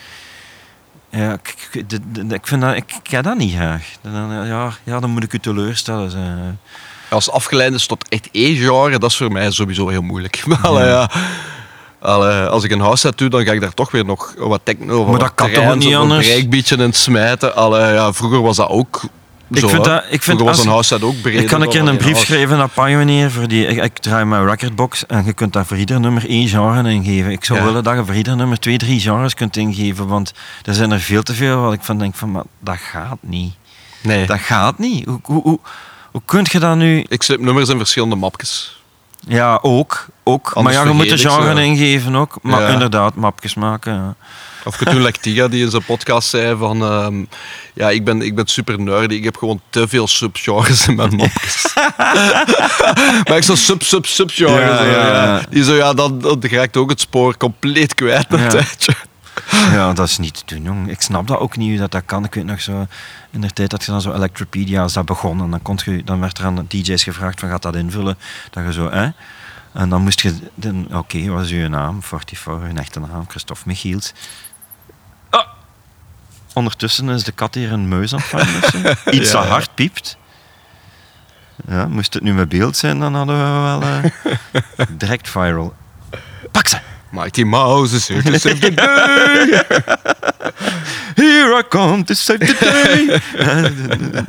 Ja, ik, ik, ik vind dat, ik, heb dat niet graag. Dan, ja, ja, dan moet ik u teleurstellen. Als afgeleid is tot echt één genre, dat is voor mij sowieso heel moeilijk. Maar ja. Allee, als ik een house set doe, dan ga ik daar toch weer nog wat techno, Maar wat dat kan toch niet een anders? breakbeatje in smijten. Allee, ja, vroeger was dat ook Ik zo. vind dat- ik vind was als- een house set ook breed. Ik kan een keer een brief house. schrijven naar Pioneer. Voor die, ik, ik draai mijn recordbox en je kunt daar voor ieder nummer één genre ingeven. Ik zou Ja. willen dat je voor ieder nummer twee, drie genres kunt ingeven. Want er zijn er veel te veel wat ik van denk van, maar dat gaat niet. Nee. Dat gaat niet. Hoe, hoe, hoe, hoe kun je dat nu... Ik zet nummers in verschillende mapjes. Ja, ook. ook. Maar ja, je moet de ik genre ingeven ook. Maar Ja. inderdaad, mapjes maken. Ja. Of toen like Tiga die in zijn podcast zei van... ehm, ja, ik ben, ik ben super nerdy. Ik heb gewoon te veel subgenres in mijn mapjes. maar ik zo sub, sub, subgenres. Ja. Die zo, ja, dan, dan raakt ook het spoor compleet kwijt een tijdje. Ja, dat is niet te doen, jong. Ik snap dat ook niet, hoe dat, dat kan. Ik weet nog zo, in de tijd dat je dan zo Electropedia, als dat begon, en dan, kon je, dan werd er aan de DJ's gevraagd van, gaat dat invullen? Dat je zo, hè? En dan moest je, dan, oké, wat is uw naam? 44, uw echte naam, Christophe Michiels. Ah! Ondertussen is de kat hier een muis aan het. Iets Ja. dat hard piept. Ja, moest het nu met beeld zijn, dan hadden we wel eh, direct viral. Pak ze! Mighty Mouse is here to save the day. Here I come to save the day.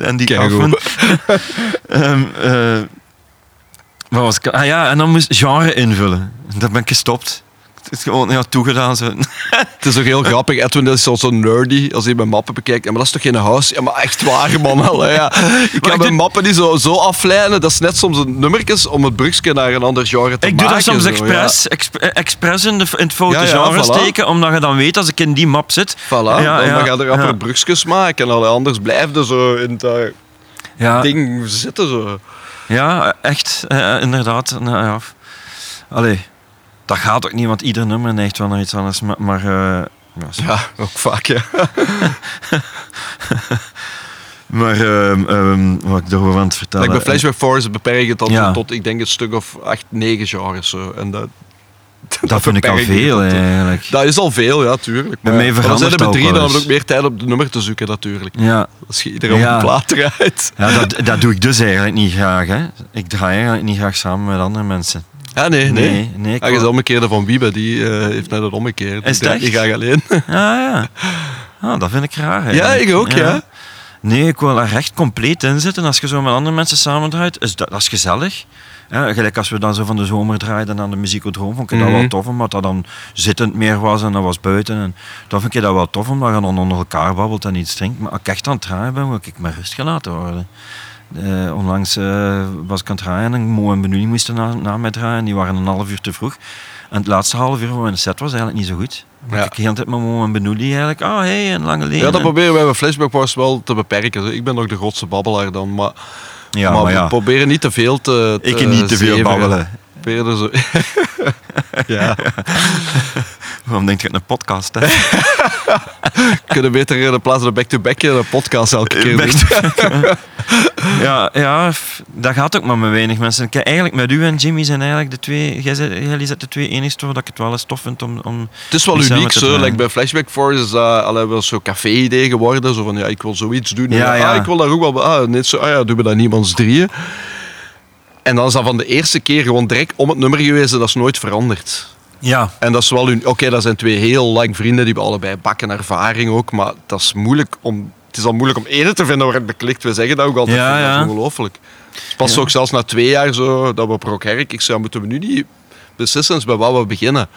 en die Keigoed. affen. Ehm eh, was ik? Ah ja, en dan moest genre invullen. Dat ben ik gestopt. Is gewoon ja, toegedaan. Zo. Het is ook heel grappig. Edwin is zo zo nerdy als hij mijn mappen bekijkt. Ja, maar dat is toch geen house? Ja, maar echt waar, man. Allee, ja. Ik ik mijn mappen die zo, zo afleiden. Dat is net soms een nummertje om het brugje naar een ander genre te Ik maken. doe dat soms zo, expres, exp- eh, expres in, de, in het foute Ja, genre voilà. steken, omdat je dan weet als ik in die map zit. Voilà, dan ga je er rapper brugjes maken. En allee, anders blijf je zo in dat Ja, ding zitten. Zo. ja echt, eh, inderdaad. Nou, ja. Allee, dat gaat ook niet, want ieder nummer neigt wel naar iets anders. Maar, maar eh, ja, ook vaak, ja. maar ehm, ehm, wat ik erover aan het vertellen... Like bij Flashback Force beperk het dan Ja. tot, ik denk, een stuk of acht, negen genres. Zo. En dat, dat vind ik al veel, tot, eigenlijk. Dat is al veel, ja, tuurlijk. Bij mij ja, dan zijn verandert er ook drie, dan hebben we ook meer tijd op de nummer te zoeken, natuurlijk. Ja, Als je iedereen Ja. op de plaat draait. ja dat, dat doe ik dus eigenlijk niet graag. Hè. Ik draai eigenlijk niet graag samen met andere mensen. Ja, nee, nee. Nee, nee, ik Ah, is wil- omgekeerde van Wiebe, die eh, heeft net het omgekeerd. Is Die draait echt? graag alleen. Ah ja. Ah, dat vind ik raar. ja, ik ook, ja. Nee, ik wil er echt compleet in zitten. Als je zo met andere mensen samendraait, is dat, dat is gezellig. Ja, gelijk als we dan zo van de zomer draaiden aan de muziekodroom, vond ik dat Mhm. wel tof, omdat dat dan zittend meer was en dat was buiten. En dan vind ik dat wel tof, omdat je dan onder elkaar babbelt en iets drinkt. Maar als ik echt aan het draaien ben, wil ik maar rust gelaten worden. Eh, onlangs eh, was ik aan het draaien en Mo en Benoeming moesten na, na mij draaien. Die waren een half uur te vroeg. En het laatste half uur van mijn set was eigenlijk niet zo goed. Ja. Ik de hele tijd met Mo en eigenlijk, ah hey, een lange leen. Ja, dat En- proberen wij bij Flashback wel te beperken. Ik ben nog de grootste babbelaar dan, maar, ja, maar, maar ja. we proberen niet te veel te, te Ik niet te veel babbelen. Zo... ja, Waarom denk je het een podcast? Hè? kunnen beter in plaats van een back-to-back een podcast elke keer doen. ja, ja, dat gaat ook maar met weinig mensen. Kijk, eigenlijk met u en Jimmy zijn eigenlijk de twee... Jij zijn de twee enigste waar ik het wel eens tof vind om... om Het is wel uniek zo. Like bij Flashback Force is dat allee, wel zo'n café-idee geworden. Zo van, ja, ik wil zoiets doen. Ja, Ah, ja. ik wil daar ook wel... Ah, net zo, ah ja, doen we dat niemands drieën. En dan is dat van de eerste keer gewoon direct om het nummer geweest. en Dat is nooit veranderd. Ja, En dat is wel... un- Oké, dat zijn twee heel lang vrienden. Die hebben allebei bakken ervaring ook. Maar dat is moeilijk om... Het is al moeilijk om ene te vinden waar het beklikt. We zeggen dat ook altijd. Ja, Ik ja. is ongelooflijk. Het pas Ja. ook zelfs na twee jaar zo, dat we op Rock Herk... Ik zei, moeten we nu niet beslissen bij wat we beginnen?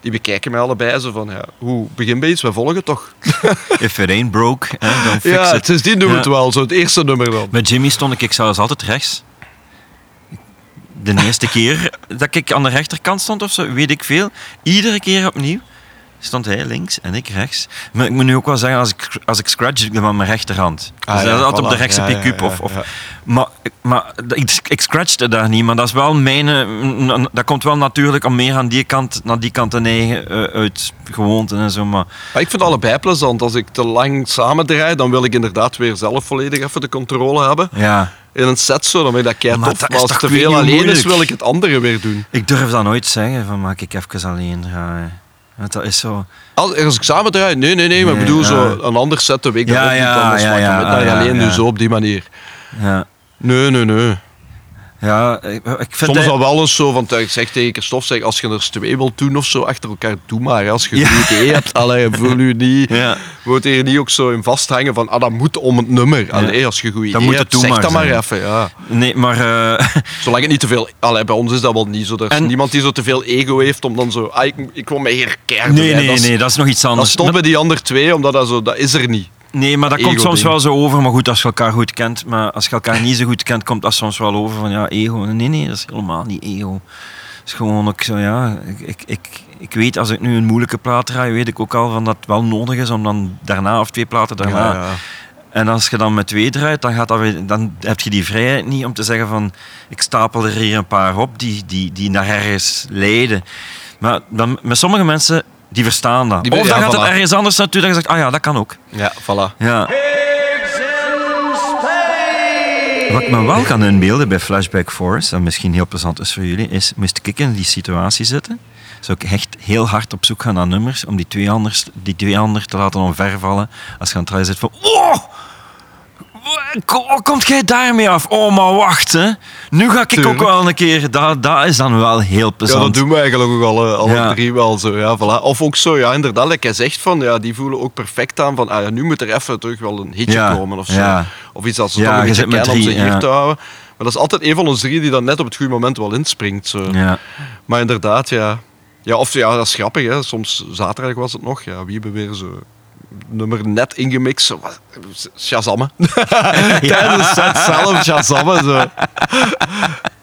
Die bekijken mij allebei zo van, ja, hoe begin bij iets? We volgen toch? if it ain't broke, hè, dan fix Ja, it. sindsdien doen we Ja. het wel. Zo het eerste nummer dan. Met Jimmy stond ik zelfs altijd rechts. De eerste keer dat ik aan de rechterkant stond of zo, weet ik veel. Iedere keer opnieuw stond hij links en ik rechts. Maar ik moet nu ook wel zeggen, als ik, als ik scratch, doe ik met mijn rechterhand. Ah, dus ja, dat is altijd op de rechtse Ja, ja, pick-up. ja, of. Maar, maar ik, ik scratchte daar niet, maar dat is wel mijn... Dat komt wel natuurlijk om meer aan die kant, naar die kant te neigen, eh, uit gewoonte en zo. Maar Maar ik vind allebei plezant. Als ik te lang samendraai, dan wil ik inderdaad weer zelf volledig even de controle hebben. ja, In een set zo, dan vind ik dat kei Maar tof. dat Maar is als het te veel alleen is, wil ik het andere weer doen. ik durf dat nooit zeggen, van maak ik even alleen draaien. Want dat is zo... Als, als ik samen draai, nee, nee, nee. Maar ik bedoel, ja. zo een ander set de week Ja, daarop ja, niet, anders ja, ja, met dat ja, alleen nu zo op die manier. Ja, Nee, nee, nee. Ja ik, ik vind Soms dat- dan wel eens zo, van ik zeg tegen Christophe, zeg, als je er eens twee wilt doen of zo, achter elkaar, doe maar. Als je Ja. een goed idee hebt, allee, voel je niet... Ja. Wordt hier niet ook zo in vasthangen van, ah, dat moet om het nummer. Allee, als je een goed idee moet hebt, zeg maar dat maar even. Ja. Nee, maar... eh, Zolang het niet te veel... Allee, bij ons is dat wel niet zo. Er is En- niemand die zo te veel ego heeft om dan zo... Ah, ik, ik wil mij hier keihard nee, nee, dat is, nee, dat is nog iets Dat anders. stopt bij die andere twee, omdat dat zo... Dat is er niet. Nee, maar dat komt soms wel zo over. Maar goed, als je elkaar goed kent. Maar als je elkaar niet zo goed kent, komt dat soms wel over van ja, ego. Nee, nee, dat is helemaal niet ego. Het is gewoon ook zo, ja. Ik, ik, ik, ik weet als ik nu een moeilijke plaat draai, weet ik ook al van dat het wel nodig is om dan daarna of twee platen daarna. Ja, ja. En als je dan met twee draait, dan, gaat dat weer, dan heb je die vrijheid niet om te zeggen van ik stapel er hier een paar op die, die, die naar ergens leiden. Maar dan, met sommige mensen, die verstaan dat. Die- of dan ja, gaat het ergens anders naartoe dat je zegt, ah ja, dat kan ook. Ja, voilà. Ja. Wat ik me wel kan inbeelden bij Flashback Force, en misschien heel plezant is voor jullie, is moest ik in die situatie zitten, zou ik echt heel hard op zoek gaan naar nummers om die twee anders, die twee ander te laten omvervallen als je aan het zit van oh, Ko- Hoe komt jij daarmee af? Oh, maar wacht, hè. Nu ga ik Tuurlijk. ook wel een keer... Dat, dat is dan wel heel Ja, plezant. dat doen we eigenlijk ook alle, alle Ja. drie wel zo. Ja, voilà. Of ook zo, ja, inderdaad, like jij zegt van, ja, die voelen ook perfect aan van, ah, ja, nu moet er even terug wel een hitje Ja, komen of zo. ja. Of iets dat ze Ja, toch een je beetje kennen om zich hier ja. te houden. Maar dat is altijd een van ons drie die dan net op het goede moment wel inspringt. Zo. Ja. Maar inderdaad, ja. Ja, of ja, dat is grappig. Hè. Soms zaterdag was het nog. Ja, wie hebben weer zo nummer net ingemixt. Zo, wat- Shazammen. Tijdens de set zelf Shazammen. Zo.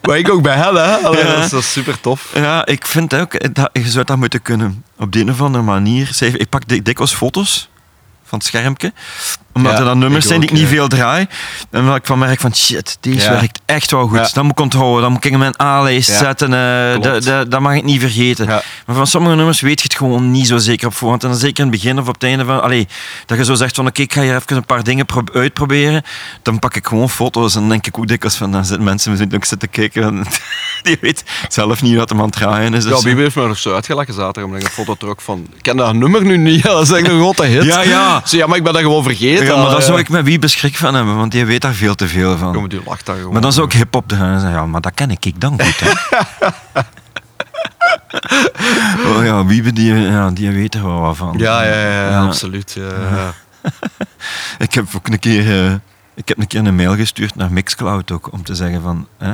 Maar ik ook bij hen, hè. Allee, Ja. dat, is, dat is super tof. Ja, ik vind ook, dat, je zou dat moeten kunnen. Op de een of andere manier. Ik pak dik- dikwijls foto's van het schermpje. Omdat Ja, er dan nummers zijn die ik niet ja. veel draai. En dat ik van merk van, shit, deze Ja. werkt echt wel goed. Dat moet ik onthouden. Dat moet ik in mijn A-lijst zetten. eh, dat, mag ik niet vergeten. Maar van sommige nummers weet je het gewoon niet zo zeker op voorhand. En dan zeker in het begin of op het einde van... Allee, dat je zo zegt van, oké, ik ga hier even een paar dingen pro- uitproberen. Dan pak ik gewoon foto's en dan denk ik ook dikwijls van... Dan zitten mensen misschien ook zitten kijken. en Die weet zelf niet wat hem aan het draaien is. Ja, Dus- Bibi heeft me nog zo uitgelachen zaterdag. Omdat ik een foto trok van... Ik ken dat nummer nu niet. Dat is echt een grote hit. Ja, ja. Zo, ja, maar ik ben dat gewoon vergeten. Ja, maar daar Allee, zou ja. ik met wie beschrik van hebben, want die weet daar veel te veel Ja, van. maar die lacht daar gewoon. Maar dan zou ik hip-hop draaien. Ja, maar dat ken ik, ik dan goed. Hè. oh ja, Wiebe, die, ja, die weet er wel wat van. Ja, ja, ja, ja, Ja. absoluut. Ja, ja. Ik heb ook een keer, eh, ik heb een keer een mail gestuurd naar Mixcloud ook, om te zeggen van... Hè,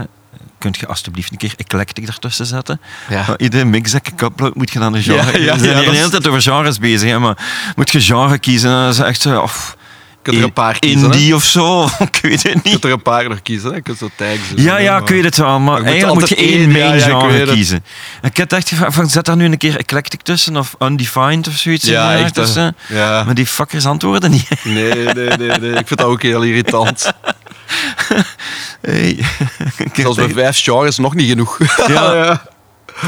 kunt je alsjeblieft een keer eclectic ertussen zetten? Ja. Iedere mix dat ik upload, moet je dan een genre... Ja, ja, ja, hier dat de hele tijd over genres bezig, hè, maar moet je genre kiezen? En Dat is echt zo... Of, kunt er een paar kiezen. hè. Indie of zo, ik weet het Je niet. kunt er een paar nog kiezen. Hè. Je kunt zo tags doen, Ja, hè, ja, maar- ik weet het wel, maar, Maar je eigenlijk moet je één main ja, ja, ik genre weet het. kiezen. Ik heb echt gevraagd van, zet daar nu een keer eclectic tussen of undefined of zoiets Ja, in, echt. hè. tussen. Ja. Maar die fuckers antwoorden niet. Nee, nee, nee, nee. Ik vind dat ook heel irritant. Hey. Ik Zelfs bij vijf genres nog niet genoeg. Ja. ja.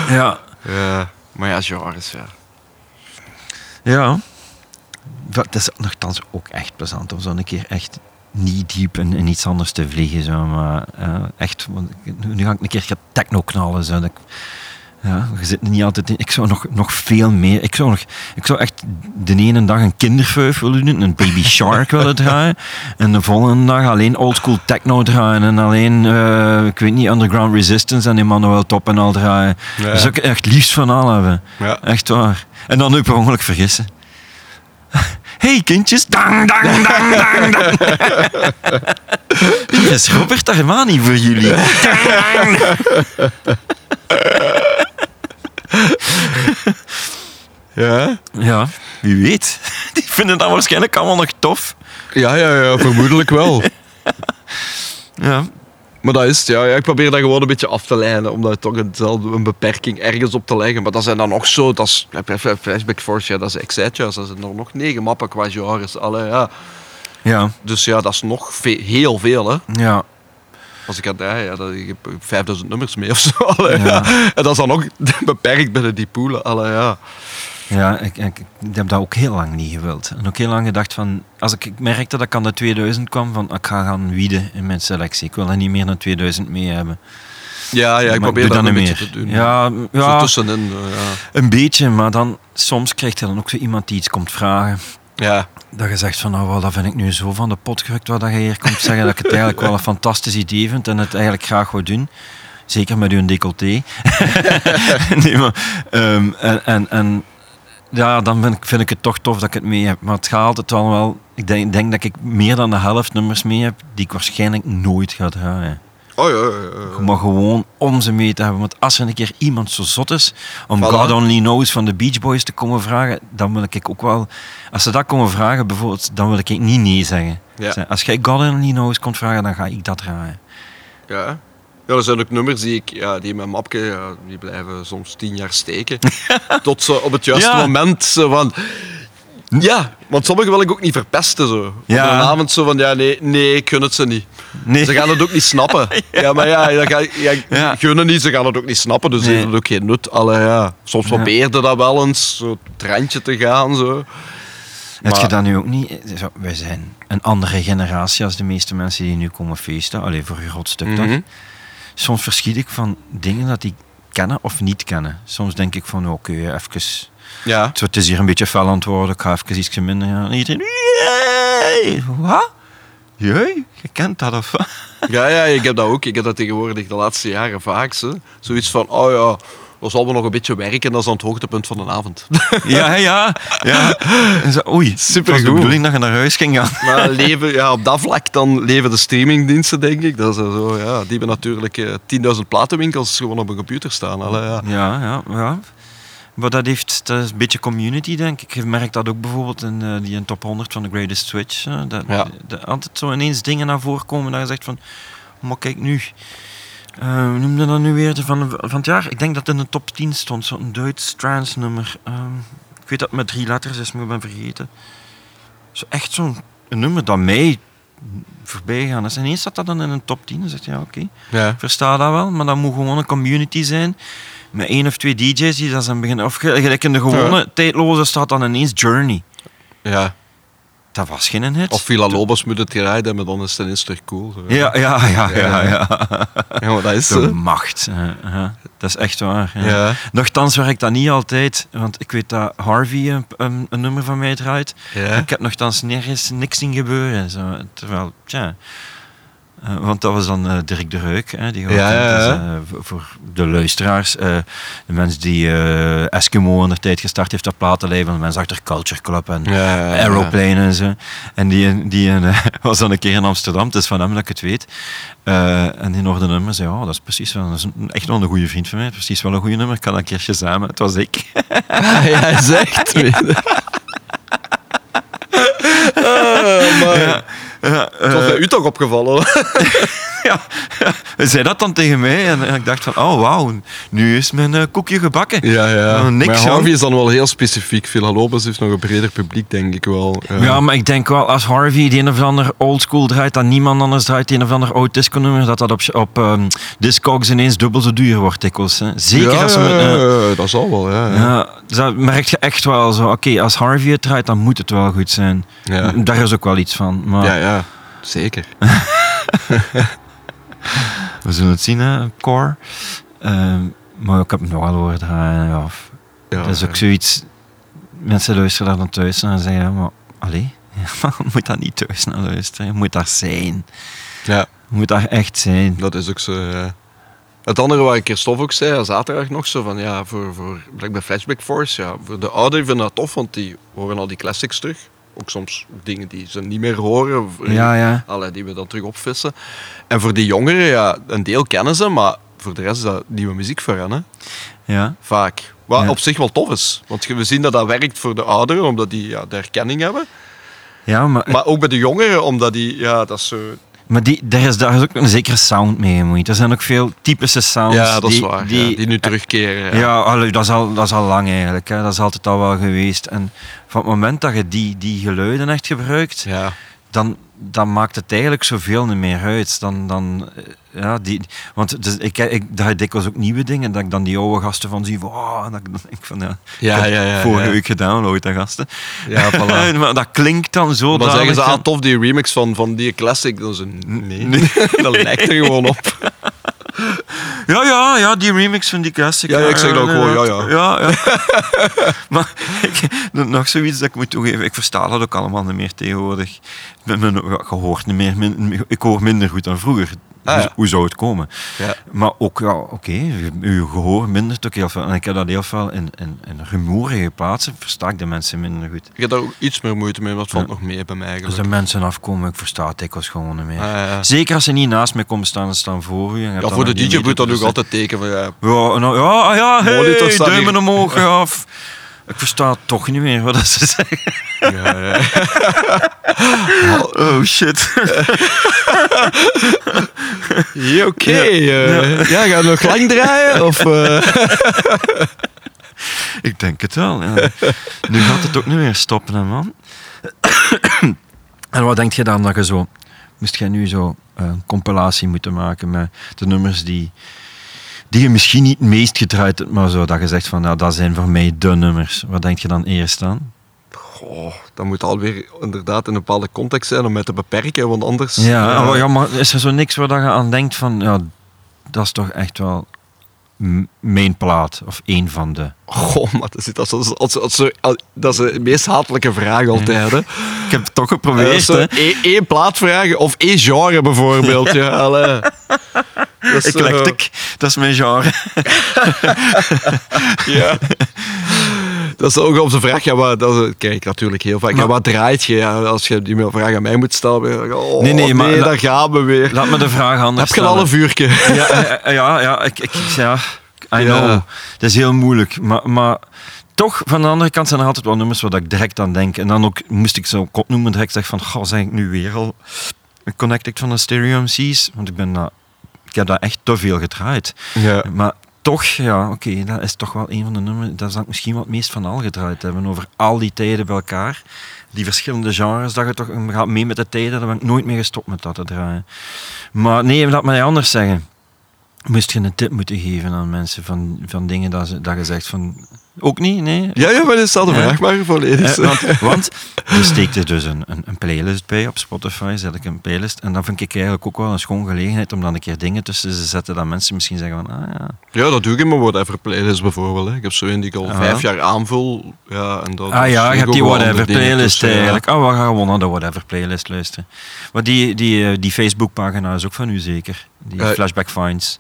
ja, ja. Maar ja, genres, ja. ja. Dat is nogthans ook echt plezant om zo een keer echt niet diep in, in iets anders te vliegen. Zo. Maar eh, echt, want nu ga ik een keer techno knallen. Zo. Dat ik, ja, je zit er niet altijd in. Ik zou nog, nog veel meer. Ik zou, nog, ik zou echt de ene dag een kinderfuif willen doen, een baby shark willen draaien. En de volgende dag alleen oldschool techno draaien. En alleen, eh, ik weet niet, underground resistance en Emmanuel Top en al draaien. Ja. Daar zou ik echt liefst van al hebben. Ja. Echt waar. En dan nu per ongeluk vergissen. Hey, kindjes. Dang, dang, dang, dang, dang. Hier is Robert Armani voor jullie. Dang, dang. Ja? Ja, wie weet. Die vinden dat waarschijnlijk allemaal nog tof. Ja, ja, ja, vermoedelijk wel. Ja, Maar dat is het, ja. ja. Ik probeer dat gewoon een beetje af te leiden, om daar toch een beperking ergens op te leggen. Maar dat zijn dan nog zo, dat is Flashback Force, ja, dat is Excite, dat zijn er nog negen mappen qua genres. Allee, ja. ja, Dus ja, dat is nog ve- heel veel, hè. ja. Als ik aan ja, ja, dat, ik heb 5000 nummers mee of zo. Allee, Ja. ja. En dat is dan nog beperkt binnen die poelen. Allee, ja. Ja, ik, ik, ik heb dat ook heel lang niet gewild. En ook heel lang gedacht van... Als ik, ik merkte dat ik aan de 2000 kwam, van ik ga gaan wieden in mijn selectie. Ik wil er niet meer dan 2000 mee hebben. Ja, ja, ik Maar probeer dat een beetje te doen. Ja, ja tussenin, ja. een beetje. Maar dan, soms krijg je dan ook zo iemand die iets komt vragen. Ja, Dat je zegt van, nou, wel, dat vind ik nu zo van de pot gerukt wat dat je hier komt zeggen, dat ik het eigenlijk wel een fantastisch idee vind en het eigenlijk graag wil doen. Zeker met uw decolleté. nee, maar, ehm, en, en, en ja, dan vind ik, vind ik het toch tof dat ik het mee heb. Maar het gaat altijd wel wel... Ik denk, denk dat ik meer dan de helft nummers mee heb die ik waarschijnlijk nooit ga draaien. Oh ja, ja, ja. Maar gewoon om ze mee te hebben. Want als er een keer iemand zo zot is om Voilà. God Only Knows van de Beach Boys te komen vragen, dan wil ik ook wel... Als ze dat komen vragen bijvoorbeeld, dan wil ik niet nee zeggen. Ja. Als jij God Only Knows komt vragen, dan ga ik dat draaien. Ja. Ja, er zijn ook nummers die ik, ja, die in mijn mapje, ja, die blijven soms tien jaar steken. Tot ze op het juiste Ja. moment zo van... Ja, want sommige wil ik ook niet verpesten zo. Ja. Op een avond zo van, ja, nee, nee, ik gun het ze niet. Nee. Ze gaan het ook niet snappen. ja. maar ja, dan ga, ja, Ja. gunnen niet, ze gaan het ook niet snappen, dus Nee. heeft het ook geen nut. Allee, ja. Soms Ja. probeerde dat wel eens, zo het randje te gaan, zo. Heb je Maar- dat nu ook niet? Wij zijn een andere generatie als de meeste mensen die nu komen feesten. Alleen voor een groot stuk toch? Soms verschiet ik van dingen dat die kennen of niet kennen. Soms denk ik van, oké, even... Ja. Het is hier een beetje fel worden. Ik ga even iets minder gaan. En Iedereen... Jee! Wat? Jee? Je kent dat of? Ja, ja, ik heb dat ook. Ik heb dat tegenwoordig de laatste jaren vaak. Zo. Zoiets van, oh ja, zal we nog een beetje werken, dat is aan het hoogtepunt van de avond. Ja, ja. ja. Zo, oei, Supergoed. was de bedoeling dat je naar huis ging gaan. Maar leven, ja, op dat vlak dan leven de streamingdiensten, denk ik. Dat is zo, ja, die hebben natuurlijk eh, 10.000 platenwinkels gewoon op een computer staan. Allee, ja. Ja, ja, ja. Maar dat, heeft, dat is een beetje community, denk ik. Je merkt dat ook bijvoorbeeld in eh, die in top 100 van de Greatest Switch. eh, dat, Ja. dat altijd zo ineens dingen naar voren komen dat je zegt van... Maar kijk nu. Eh, hoe noemde dat nu weer de van, van het jaar? Ik denk dat het in de top 10 stond. Zo'n Duits trance nummer. Ehm, ik weet dat het met drie letters is, maar ik ben vergeten. Zo echt zo'n nummer dat mij voorbij gaan is. En ineens staat dat dan in een top 10. Dan zeg je, ja, oké. Ja. Versta dat wel, maar dat moet gewoon een community zijn. Met één of twee DJ's die dat zijn beginnen. Of gelijk in de gewone tijdloze staat dan ineens Journey. ja. Dat was geen hit. Of Villa Lobos moet het geraaid hebben, dan is het ineens cool. zo. Ja, ja, ja, ja. ja. Ja, maar dat is De macht. eh, ja. Dat is echt waar. Ja. Nochtans werkt dat niet altijd, want ik weet dat Harvey een, nummer van mij draait. Ik heb nogthans nergens niks zien gebeuren. Zo. Terwijl, tja. Eh, want dat was dan eh, Dirk de Reuk. Hè, die Ja, ja, dus, ja. voor, voor de luisteraars. de mensen die Eskimo in de tijd gestart heeft op platenlabel. De mensen achter Culture Club en Ja, ja, ja. Aeroplane en zo. En die, die was dan een keer in Amsterdam. Het is van hem dat ik het weet. En die hoorde nummer zei, oh, dat is precies wel, dat is een- echt wel een goede vriend van mij. Precies wel een goede nummer. Ik kan dat een keertje samen. Het was ik. Ja, hij zegt. Oh, man. Ja, Het was bij u toch opgevallen? ja, ja. Hij zei dat dan tegen mij en, en ik dacht van, oh wauw, nu is mijn eh, koekje gebakken. Ja, ja. Oh, niks, maar jong. Harvey is dan wel heel specifiek. Villa Lobos heeft nog een breder publiek, denk ik wel. Ja, maar ik denk wel, als Harvey die een of ander oldschool draait, dat niemand anders draait die een of ander oud disco nummer, dat dat op, op ehm, Discogs ineens dubbel zo duur wordt dikwijls. Hè. Zeker ja, als ze ja, eh, dat zal wel, ja. ja. ja, dus dat merk je echt wel zo. Oké, als Harvey het draait, dan moet het wel goed zijn. Ja. Daar is ook wel iets van. Maar Ja, ja, zeker. we zullen het zien, hè, Core. Ehm, maar ik heb het nog wel horen draaien. Ja. Ja, dat is ook zoiets. Mensen luisteren daar dan thuis naar en zeggen: maar allee, je moet daar niet thuis naar luisteren. Je moet daar zijn. Ja, Je moet daar echt zijn. dat is ook zo, ja. Het andere wat Christophe ook zei, zaterdag nog zo van ja, voor, voor Flashback Force, ja, voor de ouderen vinden dat tof, want die horen al die classics terug. Ook soms dingen die ze niet meer horen, Ja, ja. Allee, die we dan terug opvissen. En voor die jongeren, ja, een deel kennen ze, maar voor de rest is dat nieuwe muziek voor hen, hè. Ja. vaak. Wat Ja. op zich wel tof is, want we zien dat dat werkt voor de ouderen, omdat die ja, de herkenning hebben. Ja, maar, Maar ook bij de jongeren, omdat die, ja, dat is zo... maar die, daar, is, daar is ook een zekere sound mee gemoeid. Er zijn ook veel typische sounds. Ja, dat is die, waar. Die, ja, die nu terugkeren. Ja, allee, dat, is al, dat is al lang eigenlijk. Hè. Dat is altijd al wel geweest. En van het moment dat je die, die geluiden echt gebruikt, Ja. dan, dan maakt het eigenlijk zoveel niet meer uit. Dan, dan, eh, ja, die, want dus ik, ik draai dikwijls ook nieuwe dingen, dat ik dan die oude gasten van zie, van, oh, dat ik dan denk van, ja, Ja, ja, ja, vorige ja. week gedownload, hè, gasten. Ja, voilà. maar dat klinkt dan zo Dan zeggen ze, danig ah, tof, die remix van, van die classic. Dan ze, nee, Nee. dat lijkt er gewoon op. Ja, ja, ja, die remix van die classic. Ja, ik zeg dat ook gewoon, ja, ja. ja, ja. maar ik, nog zoiets dat ik moet toegeven, ik versta dat ook allemaal niet meer tegenwoordig. Ik mijn gehoord niet meer, min- ik hoor minder goed dan vroeger. Ah, hoe, ja. hoe zou het komen? Ja. Maar ook, ja, oké, uw gehoor mindert ook heel veel. En ik heb dat heel veel in, in, in rumoerige plaatsen, versta ik de mensen minder goed. Ik heb daar ook iets meer moeite mee, wat valt nog mee bij mij Als eigenlijk. de mensen afkomen, ik versta het dikwijls gewoon niet meer. Ah. Zeker als ze niet naast mij komen staan, ze staan voor u. en Ja, voor de DJ moet dat ook altijd teken van ja, Ja, nou, ja, ja, Monitor hey, duimen omhoog, ja. of- Ik versta het toch niet meer wat ze zeggen. ja, ja. Oh shit. Ja, Oké, eh, ja, ga je nog lang draaien? Of, eh? Ik denk het wel. Ja. Nu gaat het ook niet meer stoppen, hè, man. en wat denk je dan dat je zo... Moest jij nu zo eh, een compilatie moeten maken met de nummers die, die je misschien niet het meest gedraaid hebt, maar zo dat je zegt van, nou, dat zijn voor mij de nummers. Wat denk je dan eerst aan? Goh, dat moet alweer inderdaad in een bepaalde context zijn om mij te beperken, want anders... Ja, maar, ja, maar is er zo niks waar dat je aan denkt van, ja, dat is toch echt wel mijn plaat, of één van de... Goh, maar dat is, dat, is, is de meest hatelijke vraag altijd. Hè. Ik heb het toch geprobeerd, hè. één, één plaat vragen of één genre bijvoorbeeld. ja. allee. Dat is Eclectic, dat is mijn genre. Ja. Dat is ook op zijn vraag, ja, wat, dat kijk ik natuurlijk heel vaak. Ja, wat draait je? Ja, als je die vraag aan mij moet stellen, oh, Nee, nee, nee, maar la- daar gaan we weer. Laat me de vraag anders Heb je al een vuurtje? Ja, eh, eh, ja, ja, ik, ik, ja, I Ja. Het is heel moeilijk. Maar, maar toch, van de andere kant zijn er altijd wel nummers waar ik direct aan denk. En dan ook moest ik zo kop noemen direct zeggen van, goh, zeg ik nu weer al Connected van de Stereo MC's? Want ik ben dat, ik heb dat echt te veel gedraaid. Ja. Maar toch, ja, oké, dat is toch wel een van de nummers. Dat zou ik misschien het meest van al gedraaid hebben. Over al die tijden bij elkaar. Die verschillende genres, dat je toch gaat mee met de tijden. Daar ben ik nooit meer gestopt met dat te draaien. Maar nee, laat mij anders zeggen. Moest je een tip moeten geven aan mensen van, van dingen dat, dat je zegt van... Ook niet, nee? Ja, ja, maar stel de Ja. vraag maar volledig. Eh, want, want je steekt er dus een, een, een playlist bij op Spotify, zet ik een playlist. En dan vind ik eigenlijk ook wel een schoon gelegenheid om dan een keer dingen tussen te zetten dat mensen misschien zeggen van, ah ja, Ja, dat doe ik in mijn whatever playlist bijvoorbeeld. Hè. Ik heb zo een die ik al Ah. vijf jaar aanvul. Ja, en dat, Ah ja, dat je hebt die whatever playlist eigenlijk. Oh, we gaan gewoon naar de whatever playlist luisteren. Maar die, die, eh, die Facebookpagina is ook van u zeker? Die Eh, Flashback Finds.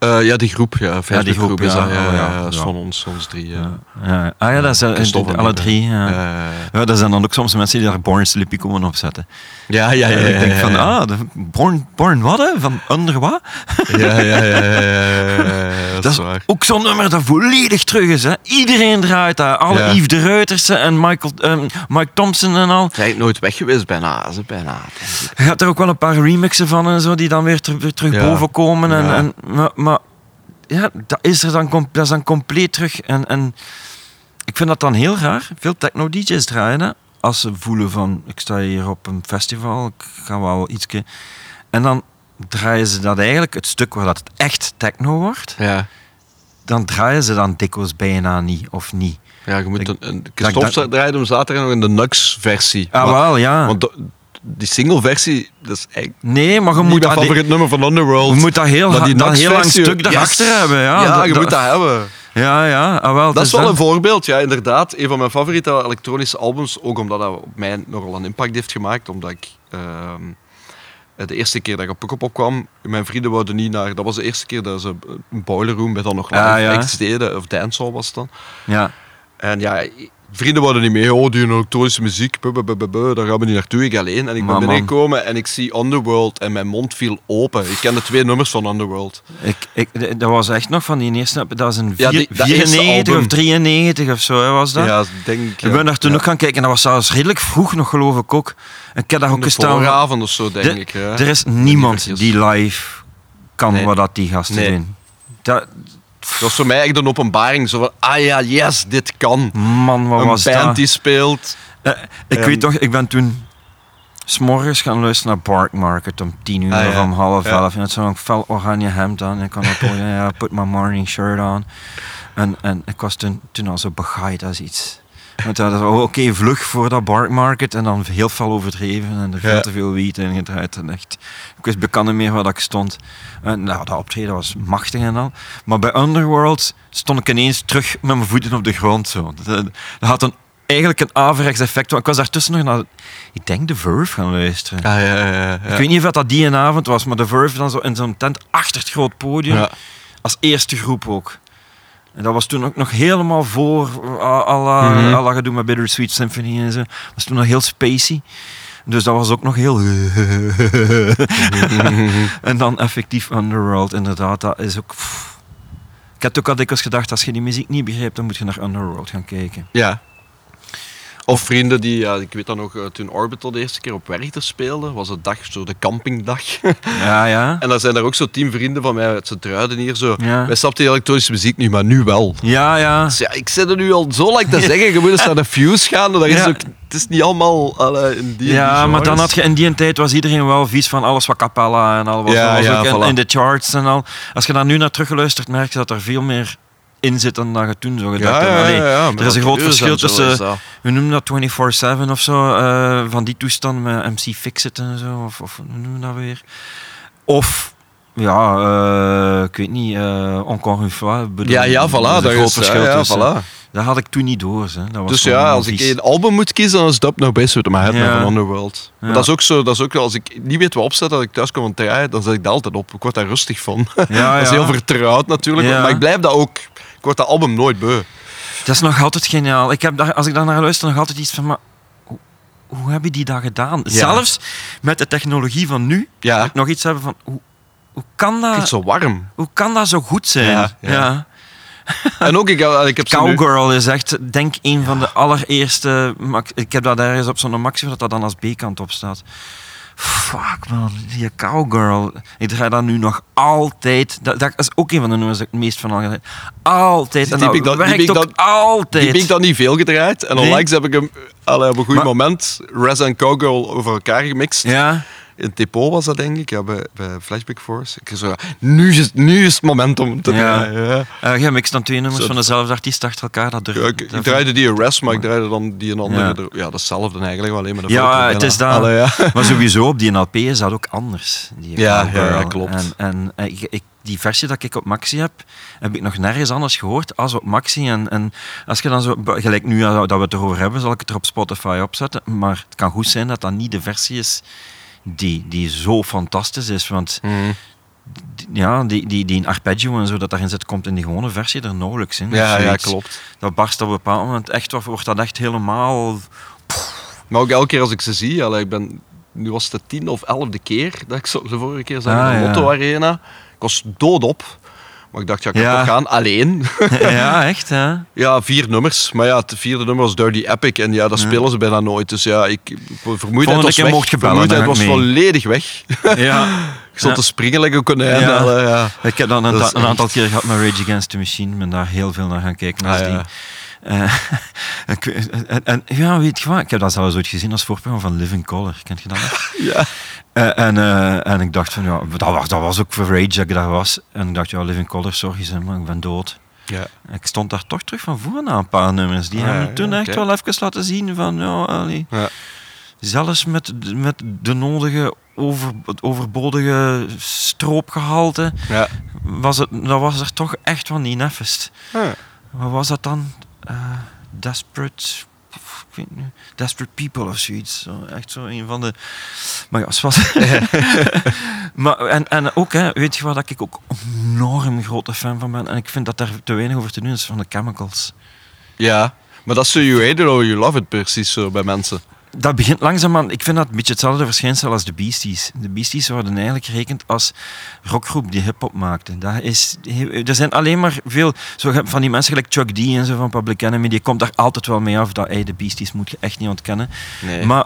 Eh, ja, die groep, ja. Facebook groep, groep is ja. dat. Ja, Oh, ja. ja, ja, dat is Ja. van ons, ons drie. Ja. Ja. Ah ja, dat zijn en alle drie. Ja. Ja, ja, Ja, dat zijn dan ook soms mensen die daar Born Slippy komen opzetten. ja. ja, ja, En ja, ik denk van, ja, ah, de Born, Born wat hè? Van under wat? ja, ja, ja, ja, ja, ja, ja, dat Dat is waar. ook zo'n nummer dat volledig terug is. Hè? Iedereen draait daar. Alle Ja. Yves de Reutersen en Michael, ehm, Mike Thompson en al. Hij is nooit weg geweest, bijna. Ze bijna. Je hebt er ook wel een paar remixen van en zo die dan weer, ter- terug Ja. boven komen. En, Ja. en, maar ja, dat is er dan, dat is dan compleet terug. En, en ik vind dat dan heel raar. Veel techno-dj's draaien hè, als ze voelen van ik sta hier op een festival, ik ga wel ietsje. En dan draaien ze dat eigenlijk, het stuk waar dat het echt techno wordt, Ja. dan draaien ze dan dikwijls bijna niet of niet. Ja, je moet een, een draaide hem zaterdag nog in de Nux-versie. Ah, wel, ja. Want die single-versie, dat is eigenlijk nee, maar je moet, dat- favoriet nummer van Underworld. je moet dat heel, die dat heel lang stuk daarachter Yes! hebben. Ja, Ja, dat- je moet dat hebben. Ja, ja. Ah, wel, Dat is wel een voorbeeld, ja, inderdaad. Een van mijn favoriete elektronische albums, ook omdat dat op mij nogal een impact heeft gemaakt. Omdat ik ehm, de eerste keer dat ik op Pukkelpop kwam, mijn vrienden wouden niet naar... Dat was de eerste keer dat ze een boiler room met dan nog live ja. deden, of dancehall was het dan. Ja. En ja, vrienden wouden niet mee. Oh, die elektronische muziek, buh, daar gaan we niet naartoe. Ik alleen. En ik ben binnengekomen en ik zie Underworld en mijn mond viel open. Ik ken de twee nummers van Underworld. Ik, ik, dat was echt nog van die eerste, dat was een Ja, vier- die- dat eerste 94 of album. 93 of zo, hè, was dat? Ja, denk ik. ik ben daar toen ook gaan kijken en dat was zelfs redelijk vroeg nog, geloof ik ook. En ik heb daar ook gestaan. vooravond of zo, denk De- ik. Ja. Er is niemand die live kan Nee. wat dat die gasten Nee. doen. Dat, Dat was voor mij echt een openbaring. Zo van, ah ja, yes, dit kan. man, wat een was band dat? die speelt. Eh, ik Ehm, weet toch, ik ben toen s'morgens gaan luisteren naar Park Market om tien uur Ah, of om half Ja. elf. En het zo'n fel oranje hemd aan. En ik kan op ja, put my morning shirt on. En, en ik was toen, toen al zo begaaid als iets. Want dat is oké, vlug voor dat Park Market. En dan heel veel overdreven en er veel Ja. te veel wiet in gedraaid. En echt, ik wist bekend niet meer waar ik stond. En nou, dat optreden was machtig en al. Maar bij Underworld stond ik ineens terug met mijn voeten op de grond. Zo. Dat, dat had een, eigenlijk een averechts effect. Want ik was daartussen nog naar, ik denk, de Verve gaan luisteren. Ah, ja, ja, ja. Ik weet niet of dat die een avond was, maar de Verve dan zo in zo'n tent achter het groot podium. Als eerste groep ook. En dat was toen ook nog helemaal voor uh, alle Mhm. alle gedoe met Bittersweet Symphony en zo. was toen nog heel spacey. Dus dat was ook nog heel... en dan effectief Underworld, inderdaad. Dat is ook... Ik heb ook al dikwijls gedacht, als je die muziek niet begrijpt, dan moet je naar Underworld gaan kijken. Ja. Of vrienden die, ja, ik weet dan nog, eh, toen Orbital de eerste keer op Werchter speelde, was het dag, zo de campingdag. Ja, ja. en dan zijn er ook zo tien vrienden van mij uit z'n druiden hier zo. Ja. Wij snapten die elektronische muziek nu, maar nu wel. Ja, ja. Dus ja, ik zit er nu al zo lang te zeggen, je moet eens naar de Fuse gaan. Dat is ook, het is niet allemaal allee, in die Ja, maar dan had je in die tijd was iedereen wel vies van alles wat capella en al was, Ja, was ja, ook in, voilà. in de charts en al. Als je daar nu naar teruggeluisterd merk je dat er veel meer in zit dan dat je toen zo gedacht Ja, er is een groot verschil tussen, is dat. we noemen dat 24-7 of zo, eh, van die toestand met MC Fixit en zo, of, of hoe noemen we dat weer? Of, ja, eh, ik weet niet, eh encore une fois. bedoel, Ja, ja, voilà. een Daar groot is, verschil ja, voilà. Dat had ik toen niet door. Hè. Dat was Dus ja, als ik een album moet kiezen, dan is Dub No Base with My Head Ja. van Underworld. Maar dat is ook zo, dat is ook als ik niet weet wat opzet, dat ik thuis kom draaien, dan zet ik dat altijd op. Ik word daar rustig van. Ja, dat is heel vertrouwd natuurlijk, maar ik blijf dat ook. Ik word dat album nooit beu. Dat is nog altijd geniaal. Ik heb daar, als ik daar naar luister, nog altijd iets van... Maar, hoe, hoe hebben die dat gedaan? Ja. Zelfs met de technologie van nu, Ja. moet ik nog iets hebben van... Hoe, hoe kan dat, het zo warm. hoe kan dat zo goed zijn? Ja, ja. En ook, ik, ik heb nu- Cowgirl is echt, denk een van de allereerste. Ik heb dat ergens op zo'n maxi dat dat dan als B-kant op staat. Fuck man, die Cowgirl. Ik draai dat nu nog altijd. Dat, dat is ook een van de nummers dat ik het meest van al gedaan. Altijd. En Die dat die ook dan- altijd. Die heb ik dan niet veel gedraaid. En Nee. onlangs heb ik hem allee, op een goed Maar- moment, Res en Cowgirl, over elkaar gemixt. Ja. In het depot was dat, denk ik, ja, bij, bij Flashback Force. Ik zo, nu is, nu is het moment om te Ja. draaien. Ja. Uh, ja, mixt dan twee nummers Zo- van dezelfde artiest achter elkaar. Dat Ja, ik, ik draaide die Res, maar ik draaide dan die een andere. Ja. er- Ja, datzelfde eigenlijk, maar alleen met een Ja, foto het is dat. Allee. Maar sowieso op die LP is dat ook anders. Die Ja, ja, klopt. En, en eh, ik, ik- die versie dat ik op Maxi heb, heb ik nog nergens anders gehoord als op Maxi. En, en als je dan zo, gelijk nu eh, dat we het erover hebben, zal ik het er op Spotify opzetten. Maar het kan goed zijn dat dat niet de versie is die, die zo fantastisch is. Want Mhm. die- ja, die, die, die arpeggio en zo dat daarin zit, komt in die gewone versie er nauwelijks in. Ja, Of ja, klopt. Dat barst op een bepaald moment echt, wordt dat echt helemaal... Maar ook elke keer als ik ze zie, allee, ik ben, nu was het de tiende of elfde keer dat ik zo, de vorige keer zag in Ah, de ja. Lotto Arena. Ik was doodop. Maar ik dacht, ja, ik ga Ja. toch gaan. Alleen. ja, echt, hè? ja, vier nummers. Maar ja, het vierde nummer was Dirty Epic. En ja, dat spelen ze bijna nooit. Dus ja, ik, vermoeidheid was weg. mocht je bellen, vermoeidheid was ik mee. volledig weg. Ja. ik stond te springen like een konijn. Ja. Ik heb dan een, Dat een aantal keer gehad met Rage Against the Machine. ben daar heel veel naar gaan kijken. Ah, die, ja. Eh, en, en ja, weet je wat? Ik heb dat zelfs ooit gezien als voorprogramma van Living Color. Kent je dat nog? Ja. Eh, en, eh, en ik dacht van, ja, dat was, dat was ook voor Rage dat ik daar was. En ik dacht, ja, Living Color, sorry, zeg maar, ik ben dood. Ja. Ik stond daar toch terug van voor na een paar nummers. Die Ah, hebben me toen ja, echt wel even laten zien van, ja, allee. Ja. Zelfs met, met de nodige over, het overbodige stroopgehalte Ja. was het, dat was er toch echt van die neffest. Ja. Wat was dat dan? Eh, desperate... Ik weet niet. Desperate People of zoiets. Zo, echt zo een van de... Maar ja, was... maar, en, en ook, hè, weet je waar dat ik ook enorm grote fan van ben? En ik vind dat daar te weinig over te doen is van de Chemicals. ja. Maar dat is zo you hate it or you love it precies zo bij mensen. Dat begint langzaamaan... Ik vind dat een beetje hetzelfde verschijnsel als de Beasties. De Beasties worden eigenlijk gerekend als rockgroep die hip-hop maakte. Dat is, er zijn alleen maar veel... Zo, van die mensen gelijk Chuck D en zo van Public Enemy, die komt daar altijd wel mee af dat hey, de Beasties moet je echt niet ontkennen. Nee. Maar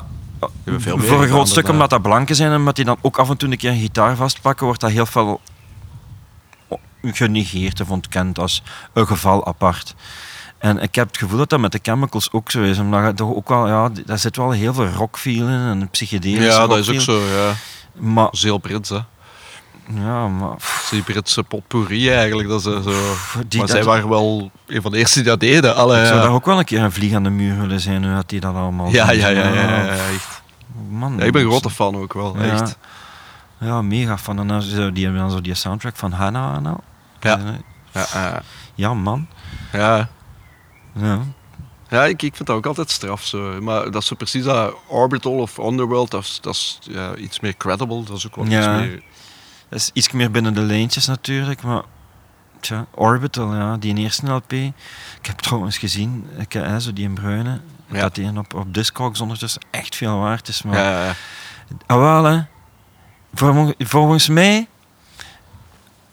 veel voor een groot stuk, omdat dat blanken zijn en omdat die dan ook af en toe een keer een gitaar vastpakken, wordt dat heel veel genegeerd of ontkend als een geval apart. En ik heb het gevoel dat dat met de chemicals ook zo is. Omdat je toch ook wel, ja, daar zit wel heel veel rockfeel in en psychedelische Ja, dat is ook zo, ja. Maar, heel Brits, hè. ja, maar... Die Britse potpourri eigenlijk. Dat ze zo... die- maar zij dat- waren wel een van de eerste die dat deden. Allee, Ik zou daar ook wel een keer een vlieg aan de muur willen zijn, nu dat die dat allemaal Ja, ja, ja, ja, echt. Man, ik ben een grote fan ook wel, Ja. echt. Ja, mega fan. En dan zo, die hebben dan zo die soundtrack van Hannah. nou. Ja. Eh, Ja, ja. Ja, man. ja. Ja. Ja, ik, ik vind dat ook altijd straf zo. Maar dat is zo precies dat Orbital of Underworld, dat is, dat is ja, iets meer credible. Dat is ook wel Ja. iets meer... Dat is iets meer binnen de lijntjes natuurlijk, maar... Tja, Orbital, ja, die eerste LP. Ik heb trouwens gezien, ik, hè, zo die in Bruine, Ja. dat die op, op Discogs ondertussen echt veel waard is. Maar Ja, ja, ja. Ah, wel, hè. Volgens, volgens mij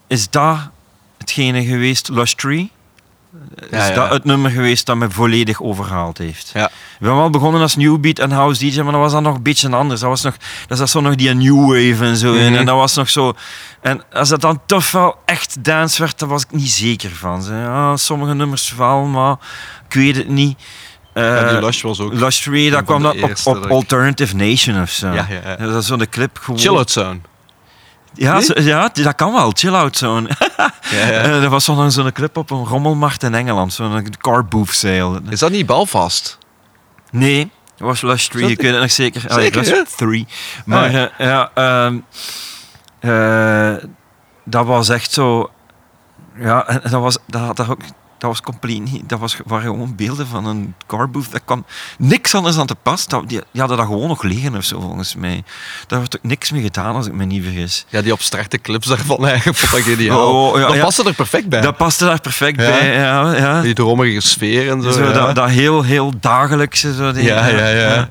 is dat hetgene geweest, Lush Tree. Is Ja, dat het nummer geweest dat me volledig overhaald heeft. Ja. We hebben wel begonnen als New Beat en House DJ, maar dat was dan nog een beetje anders. Dat was nog, dat zat zo nog die New Wave en zo in. Mhm. En dat was nog zo... En als dat dan toch wel echt dance werd, daar was ik niet zeker van. Ja, sommige nummers wel, maar ik weet het niet. Ja, die Eh, Lush was ook... Lush Tree, een dat van kwam dat op, Alternative Nation of zo. Ja, ja, ja. Dat is zo'n clip gewoon. Chill Out Sound. Ja, Nee? zo- ja, dat kan wel. Chill out zo'n. Ja, ja. Eh, er was zo'n zo'n clip op een rommelmarkt in Engeland, zo'n car booth sale. Is dat niet Belfast? Nee, dat was Lush 3, Is ik dat- weet het nog zeker. Ah, Zeker, Lush ja? 3. Maar Ah, eh, ja, ehm, eh, dat was echt zo. Ja, en dat was, dat, had daar ook, dat was compleet niet. Dat was, waren gewoon beelden van een car booth. Daar kwam niks anders aan te pas. Dat, die, die hadden dat gewoon nog liggen of zo, volgens mij. Daar wordt ook niks mee gedaan, als ik me niet vergis. Ja, die abstracte clips daarvan eigenlijk vond ik geniaal. Oh, ja, dat ja. paste er perfect bij. Dat paste daar perfect bij. Ja, ja. Die dromerige sfeer en zo. Dat, dat heel, heel dagelijkse. Zo, die- ja, ja, ja,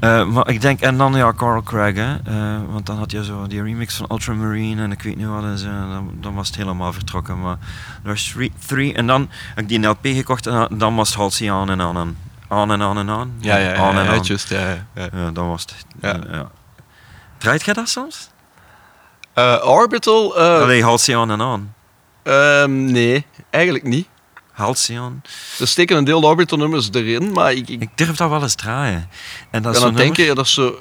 Eh, maar ik denk, en dan ja, Carl Craig, hè. Eh, want dan had je zo die remix van Ultramarine en ik weet niet wat. En zo, dan, dan was het helemaal vertrokken. Maar Rush 3, en dan heb ik die LP gekocht en dan, was het Halsey aan en aan en aan en aan en aan. Ja, ja, ja. aan en ja, aan. just, ja, ja, dan was het. Ja. Ja. ja. Draait jij dat soms? Eh, Orbital? eh, Allee, Halsey aan en aan. ehm, nee, eigenlijk niet. Halsey aan. Er steken een deel Orbital nummers erin, maar ik, ik Ik durf dat wel eens draaien. En dat is zo'n denken, nummer- dat is zo...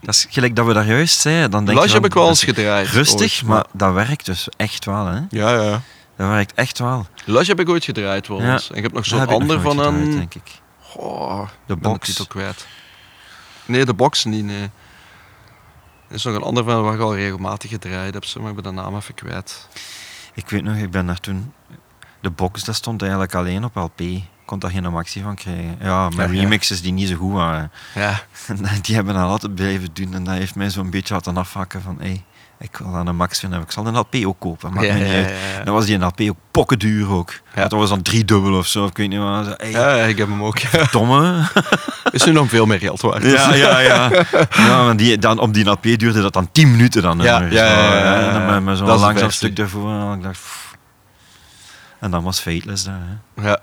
dat is gelijk dat we daar juist zeiden. Dan denk je heb ik wel eens gedraaid. Rustig, ooit, maar dat werkt dus echt wel, hè. Ja, ja. Dat werkt echt wel. Lush heb ik ooit gedraaid wel Ja. eens. En ik heb nog zo'n ik ander van gedraaid, een... denk ik. Goh, De ik box. titel kwijt. Nee, de box niet, nee. Er is nog een ander van waar ik al regelmatig gedraaid heb, maar ik ben de naam even kwijt. Ik weet nog, ik ben daar toen... De box, dat stond eigenlijk alleen op LP. Ik kon daar geen maxi van krijgen. Ja, ja. remixes die niet zo goed waren. Ja. Die hebben dat altijd blijven doen. En dat heeft mij zo'n beetje laten afhakken van... Hey, ik wil aan een max vinden. Ik zal een LP ook kopen. Maakt Ja, ja. Dan was die een LP ook pokkenduur ook. Ja. Dat was dan driedubbel of zo. Ik weet niet wat. Hey, ja, ik heb hem ook. domme. Is nu nog veel meer geld waard. Ja, ja, ja. ja maar die, dan, op die LP duurde dat dan 10 minuten dan. Ja, ja, ja, Zo, met, zo'n langzaam stuk daarvoor. En ik dacht... pff. En dan was Fateless daar. Hè. Ja.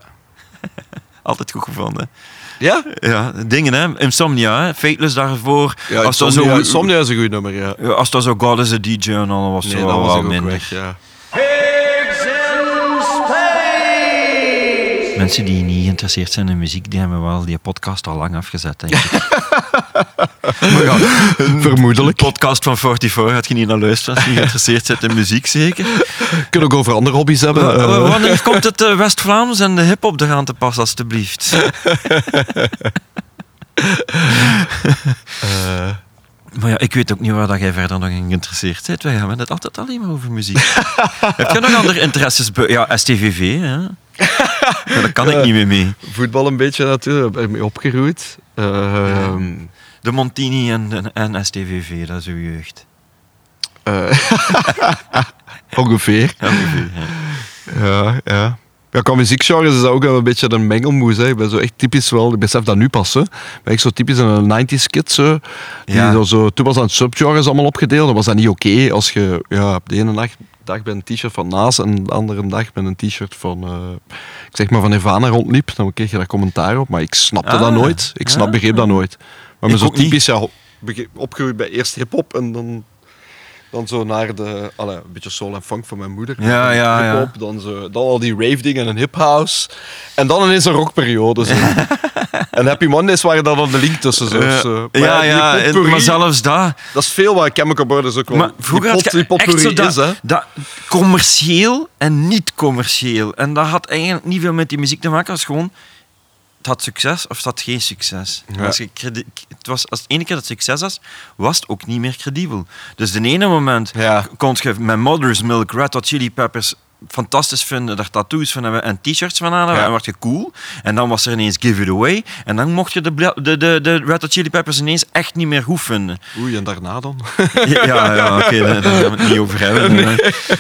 Altijd goed gevonden. Ja? Ja, dingen hè. Insomnia, hè. Fateless daarvoor. Ja, als Insomnia, zo, Insomnia is een goed nummer, ja. Als dat zo God is a DJ en al was Nee, zo dat wel minder. weg, ja. Mensen die niet geïnteresseerd zijn in muziek, die hebben wel die podcast al lang afgezet, denk ik. maar ja, Vermoedelijk. Een podcast van 44 had je niet naar luisteren als je niet geïnteresseerd bent in muziek, zeker. Kunnen ook over andere hobby's hebben. Wa- eh. wa- Wanneer komt het eh, West-Vlaams en de hip-hop eraan te pas, alstublieft? Eh, Maar ja, ik weet ook niet waar dat jij verder nog in geïnteresseerd bent. Wij hebben het altijd alleen maar over muziek. Heb je nog andere interesses? Ja, STVV, hè? Ja, daar kan ik niet meer mee. voetbal een beetje natuurlijk, ben ik mee opgegroeid. Eh, De Montini en, en, en STVV, dat is uw jeugd. eh, ongeveer. Ja, ongeveer, ja. Ja, ja. Qua muziekgenres is dat ook wel een beetje een mengelmoes. Hè. Ik ben zo echt typisch wel, ik besef dat nu pas. Hè. Ik ben echt zo typisch een 90s kid. Zo. Die Ja. zo, zo, toen was dat subgenres allemaal opgedeeld. Dan was dat niet oké als je ja, op de ene dag, dag bij een t-shirt van Naas en de andere dag met een t-shirt van, eh, ik zeg maar van Nirvana rondliep. Dan kreeg je daar commentaar op. Maar ik snapte Ah, dat nooit. Ik snap, begreep dat nooit. Maar me zo typisch ja, opgegroeid bij eerst hip-hop en dan. Dan zo naar de, allee, een beetje soul en funk van mijn moeder. Ja, Dan ja, ja. dan, zo, dan al die rave dingen en hip house. En dan ineens een rockperiode. Zo. en Happy Mondays waren daar dan de link tussen. Zo, zo. Maar ja, die ja, maar zelfs dat. Dat is veel wat Chemical Brothers ook wel. Maar vroeger die pot, die potpourri zo dat, is, hè. dat commercieel en niet commercieel. En dat had eigenlijk niet veel met die muziek te maken. Het was gewoon, het had succes of het had geen succes. Ja. Als, je het was, als het ene keer dat het succes was, was het ook niet meer credibel. Dus de ene moment Ja. kon je met Mother's Milk, Red Hot Chili Peppers fantastisch vinden, daar tattoos van hebben en t-shirts van aan hebben, Ja. en word je cool. En dan was er ineens Give It Away. En dan mocht je de, de, de, de Red Hot Chili Peppers ineens echt niet meer goed vinden. Oei, en daarna dan? Ja, ja, ja oké, daar, daar gaan we het niet over hebben.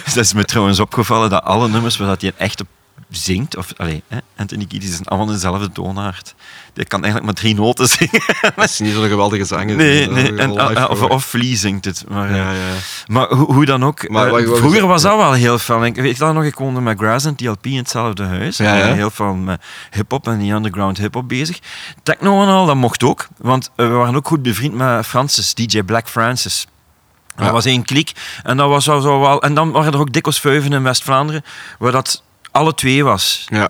Het is me trouwens opgevallen dat alle nummers waar dat hij echt op zingt, of allee, hè, Anthony Kiedis zijn allemaal dezelfde toonaard. Die kan eigenlijk maar drie noten zingen. Dat is niet zo'n geweldige zanger. Nee, nee. is En, live ah, of, of Flea zingt het. Maar, eh, Ja, ja. maar hoe, hoe dan ook. Maar eh, vroeger was ja. dat wel heel fel. Ik weet dat nog, ik woonde met Grass en TLP in hetzelfde huis. Ja, ja. Eh, Heel veel met hip-hop en die underground hip-hop bezig. Techno en al, dat mocht ook. Want we waren ook goed bevriend met Francis, DJ Black Francis. Dat Ja. was één klik. En, dat was zo, zo wel, en dan waren er ook dikwijls vuiven in West-Vlaanderen, waar dat alle twee was. Ja.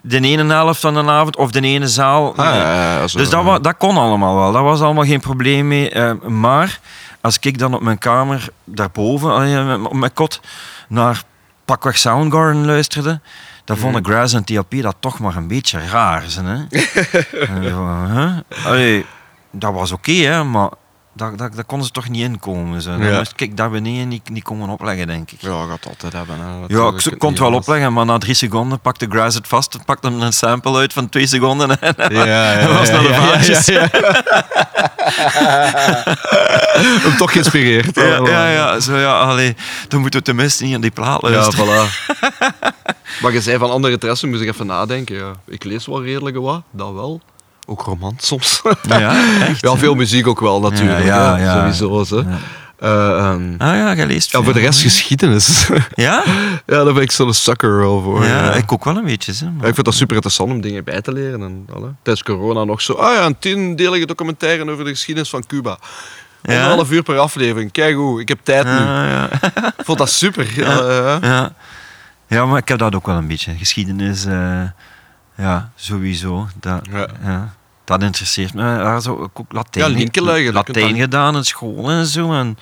De ene helft van de avond of de ene zaal. Ah, ja, ja, zo. Dus dat, dat kon allemaal wel. Dat was allemaal geen probleem mee. Eh, maar als ik dan op mijn kamer daarboven, op mijn kot, naar pakweg Soundgarden luisterde, dan vonden Mhm. Grass en TLP dat toch maar een beetje raar. Zijn, hè? En zo, huh? Allee, dat was oké, hè, maar daar, daar, daar konden ze toch niet in komen. Zo. Ja. moest ik daar beneden niet, niet komen opleggen, denk ik. Ja, gaat altijd hebben. Hè. Ja, ik kon het wel anders. opleggen, maar na drie seconden pakte Grass het vast, pakte hem een sample uit van twee seconden en Ja, ja, en was ja, naar de ja, ja, vaatjes. ja, Hem toch geïnspireerd. Ja, ja, ja, zo ja, allee, dan moeten we tenminste niet aan die plaat Ja, luisteren. voilà. maar je zei van andere interesse, moet ik even nadenken. Ja. Ik lees wel redelijk wat, dat wel. Ook romant soms. Ja, echt? ja, veel muziek ook wel natuurlijk. Ja. Sowieso. Hè. Eh, ehm, Ah ja, leest ja, voor de rest geschiedenis. Ja? ja, daar ben ik zo'n sucker wel voor. Ja, ja. ik ook wel een beetje. Hè, maar- Ja, ik vind dat super interessant om dingen bij te leren. En, alle. Tijdens corona nog zo. Ah ja, een tiendelige documentaire over de geschiedenis van Cuba. Ja? Anderhalf uur per aflevering. Kijk hoe, ik heb tijd nu. Ja. Ik vond dat super. Ja, ja. Ja. ja, maar ik heb dat ook wel een beetje. Geschiedenis, eh, ja, sowieso. Dat, Ja. Dat interesseert me. Ja, zo, ik ook Latijn, Ja, Latijn gedaan in school en zo. En,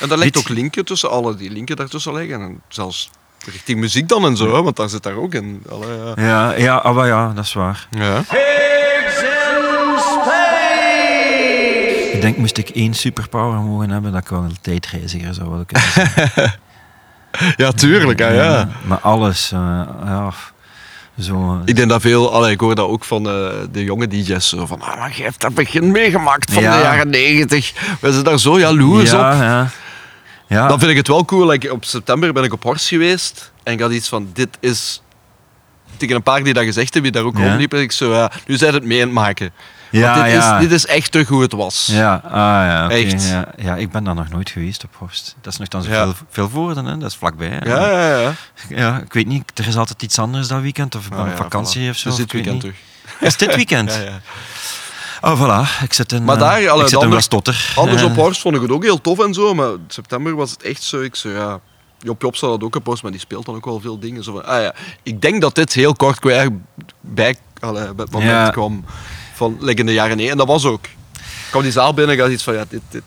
En daar ligt ook linken tussen alle die linken daartussen liggen. En zelfs richting muziek dan en zo, hè, want daar zit daar ook in. Alle, ja. ja, ja, ah, maar ja, dat is waar. Ja. Ik denk, moest ik één superpower mogen hebben, dat ik wel een tijdreiziger zou willen kunnen zijn. ja, tuurlijk. Ja. Maar alles, eh, ja, zo... Ik denk dat veel, allee, ik hoor dat ook van eh, de jonge DJ's, zo van, ah, maar je hebt dat begin meegemaakt van Ja. de jaren negentig. We zijn daar zo jaloers ja, op. ja. Ja, Dan vind ik het wel cool. Like, op september ben ik op Horst geweest en ik had iets van: dit is. Tegen een paar die dat gezegd hebben, die daar ook Ja. rondliepen, ik zo, ja, nu zijn het mee aan het maken. Ja, dit, ja. is, dit is echt terug hoe het was. Ja, ah, ja, Echt. Ja, ja, ik ben daar nog nooit geweest op Horst. Dat is nog dan zo veel, veel voorden, hè? dat is vlakbij. hè. ja, ja. ja. Ja, ik weet niet, er is altijd iets anders dat weekend, of Ah, op ja, vakantie voilà. of zo. Dus dit weekend terug. Is dit weekend? Ja, ja. Oh, voilà, ik zit in, Maar eh, daar, alle ik zit. Anders Eh, op Horst vond ik het ook heel tof en zo, maar in september was het echt zo. Ik zo, ja. Job Job dat ook gepost, maar die speelt dan ook wel veel dingen. Zo van, ah ja, ik denk dat dit heel kort bij, bij, bij het moment Ja. kwam van like in de jaren 1. En dat was ook. Ik kwam die zaal binnen en ik had iets van, ja, dit, dit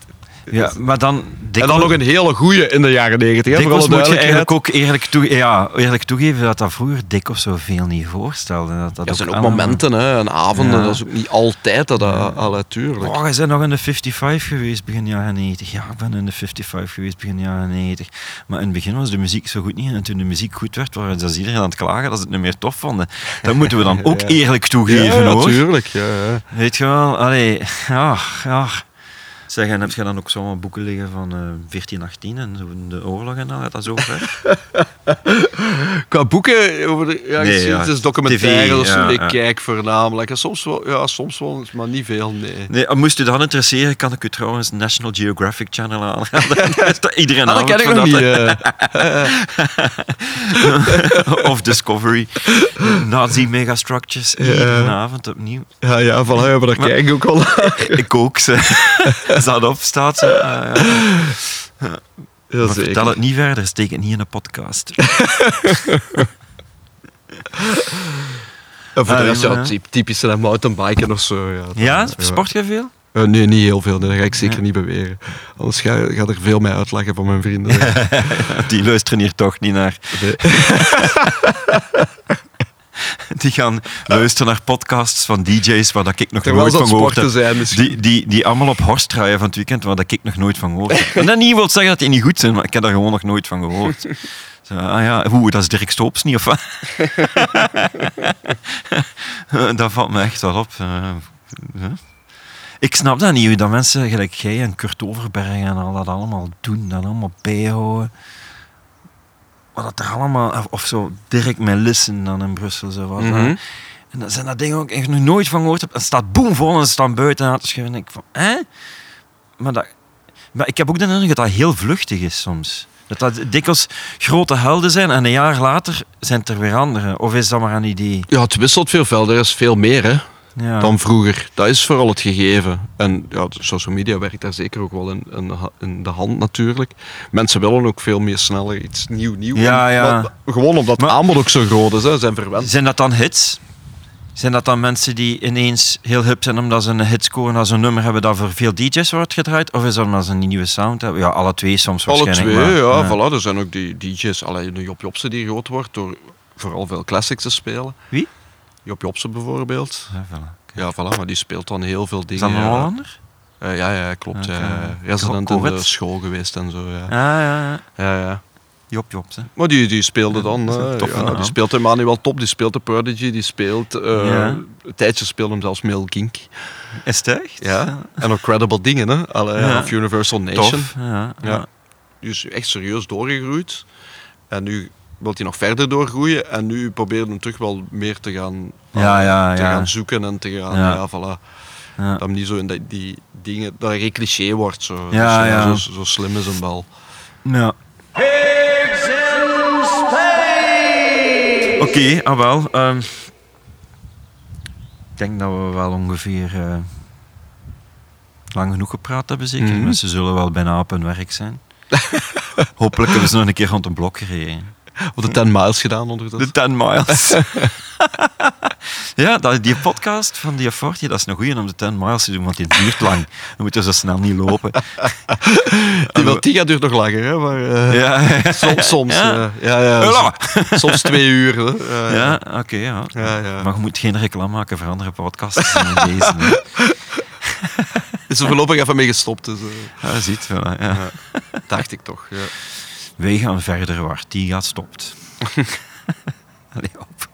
Ja, maar dan... En dan nog een hele goeie in de jaren 90. Hè, voor Dikwijls moet je eigenlijk ook eerlijk, toe, ja, eerlijk toegeven dat dat vroeger dikwijls zoveel niet voorstelde. Dat, dat Ja, er zijn ook momenten hè, en avonden, Ja. dat is ook niet altijd. Dat, dat, allee, tuurlijk. Oh, je bent nog in de 55 geweest begin jaren 90. Ja, ik ben in de 55 geweest begin jaren 90. Maar in het begin was de muziek zo goed niet. En toen de muziek goed werd, waren ze iedereen aan het klagen dat ze het niet meer tof vonden. Dat moeten we dan ook Ja. eerlijk toegeven, ja, hoor. natuurlijk. Ja, ja. Weet je wel? Allee, ja, ja. Zeg, en heb je dan ook zomaar boeken liggen van eh 1418 en zo de oorlog en al? Gaat dat zo ver? Qua boeken over de ja, Nee, ja, is documentaires TV, of zo. ja, ik kijk voornamelijk. En soms wel, ja, soms wel, maar niet veel, nee. Nee, moest u dat interesseren, kan ik u trouwens National Geographic Channel aanraden. Dat Iedereen dat aan ken ik voor nog niet. dat, eh. hè. of Discovery. Nazi megastructures. Iedere avond opnieuw. ja, ja, voilà, ja, maar daar kijk ik ook naar. Ik ook, ze. Staat op, staat ze. Ah, ja. Ja, Maar vertel het niet verder, steek het niet in een podcast. En voor de Ah, rest, ja, ja, ja. typ- typische mountainbiken of zo. Ja, Ja, Dat- sport je veel? Eh, nee, niet heel veel. Nee, dat ga ik zeker Ja. niet beweren. Anders ga, gaat er veel mee uitleggen van mijn vrienden. Die luisteren hier toch niet naar. Nee. Die gaan luisteren naar podcasts van DJ's waar dat ik nog Terwijl nooit van gehoord heb. zijn. Die, die, die allemaal op horst draaien van het weekend waar dat ik nog nooit van gehoord heb. En dat niet wil zeggen dat die niet goed zijn, maar ik heb daar gewoon nog nooit van gehoord. Zo, ah ja, hoe, dat is Dirk Stoops niet, of wat? dat valt me echt wel op. eh? Ik snap dat niet, hoe dat mensen gelijk jij en Kurt Overberg en al dat allemaal doen, dat allemaal bijhouden. Wat dat er allemaal, of- of zo Dirk Melissen dan in Brussel zo was. Mhm. En dat zijn dat dingen ook echt nog nooit van gehoord heb. Het staat boem vol en ze staan buiten aan te schuiven. En ik van, hè? Maar, dat, maar ik heb ook de indruk dat dat heel vluchtig is soms. Dat dat dikwijls grote helden zijn en een jaar later zijn het er weer andere. Of is dat maar een idee? Ja, het wisselt veel veel. Er is veel meer hè, Ja. dan vroeger. Dat is vooral het gegeven. En ja, social media werkt daar zeker ook wel in, in, de ha- in de hand natuurlijk. Mensen willen ook veel meer sneller iets nieuw, nieuw. Ja, ja. maar gewoon omdat het aanbod ook zo groot is. Hè, zijn verwend. Zijn dat dan hits? Zijn dat dan mensen die ineens heel hip zijn omdat ze een hit scoren als een nummer hebben dat voor veel DJ's wordt gedraaid? Of is dat omdat ze een nieuwe sound hebben? Ja, alle twee soms Alle waarschijnlijk. twee, maar, ja, Voilà, er zijn ook die DJ's. Alleen de Job Jobsen die groot wordt door vooral veel classics te spelen. Wie? Job Jobsen bijvoorbeeld. Ja, voilà. Ja, voilà, maar die speelt dan heel veel Is dingen. dat een ja. Hollander? Eh, ja, ja, klopt. Oké. ja. Resident in de school geweest en zo. Ja, Ja, ja, ja. ja. ja. Job Jobs, hè. Maar die, die speelde dan. is eh, ja, die speelt Emmanuel Top, die speelt de Prodigy, die speelt. eh, Ja. Een tijdje speelde hem zelfs Mel Kink. Is het echt? Ja. En ook credible dingen, hè? Allee. Of Universal Nation. Tof. Ja, ja. Is echt serieus doorgegroeid. En nu wil hij nog verder doorgroeien. En nu probeert hem terug wel meer te gaan, Ja, ja, te ja. gaan zoeken en te gaan, Ja. voilà. Dat hem niet zo in die, die dingen, dat hij cliché wordt. Zo, Ja. Zo, zo slim is een bal. Ja. Oké, ah wel. ehm, ik denk dat we wel ongeveer eh, lang genoeg gepraat hebben, zeker. Mhm. Mensen zullen wel bijna op hun werk zijn. Hopelijk hebben ze nog een keer rond een blok gereden. Wat de 10 miles gedaan ondertussen. De 10 miles. ja, dat, die podcast van die 40, dat is een goeie om de 10 miles te doen, want die duurt lang. We moeten zo snel niet lopen. Die wel 10 duurt nog langer, hè? Maar, eh, Ja. Soms, soms Ja. ja. Ja, ja, soms, soms twee uur. Hè. Ja, oké, ja. Ja, ja. Maar je moet geen reclame maken voor andere podcasts dan in deze. Is er voorlopig even mee gestopt, dus eh, Ja, ziet, voilà, ja. dacht ik toch. Ja. Wij gaan verder waar die gaat stopt. Op.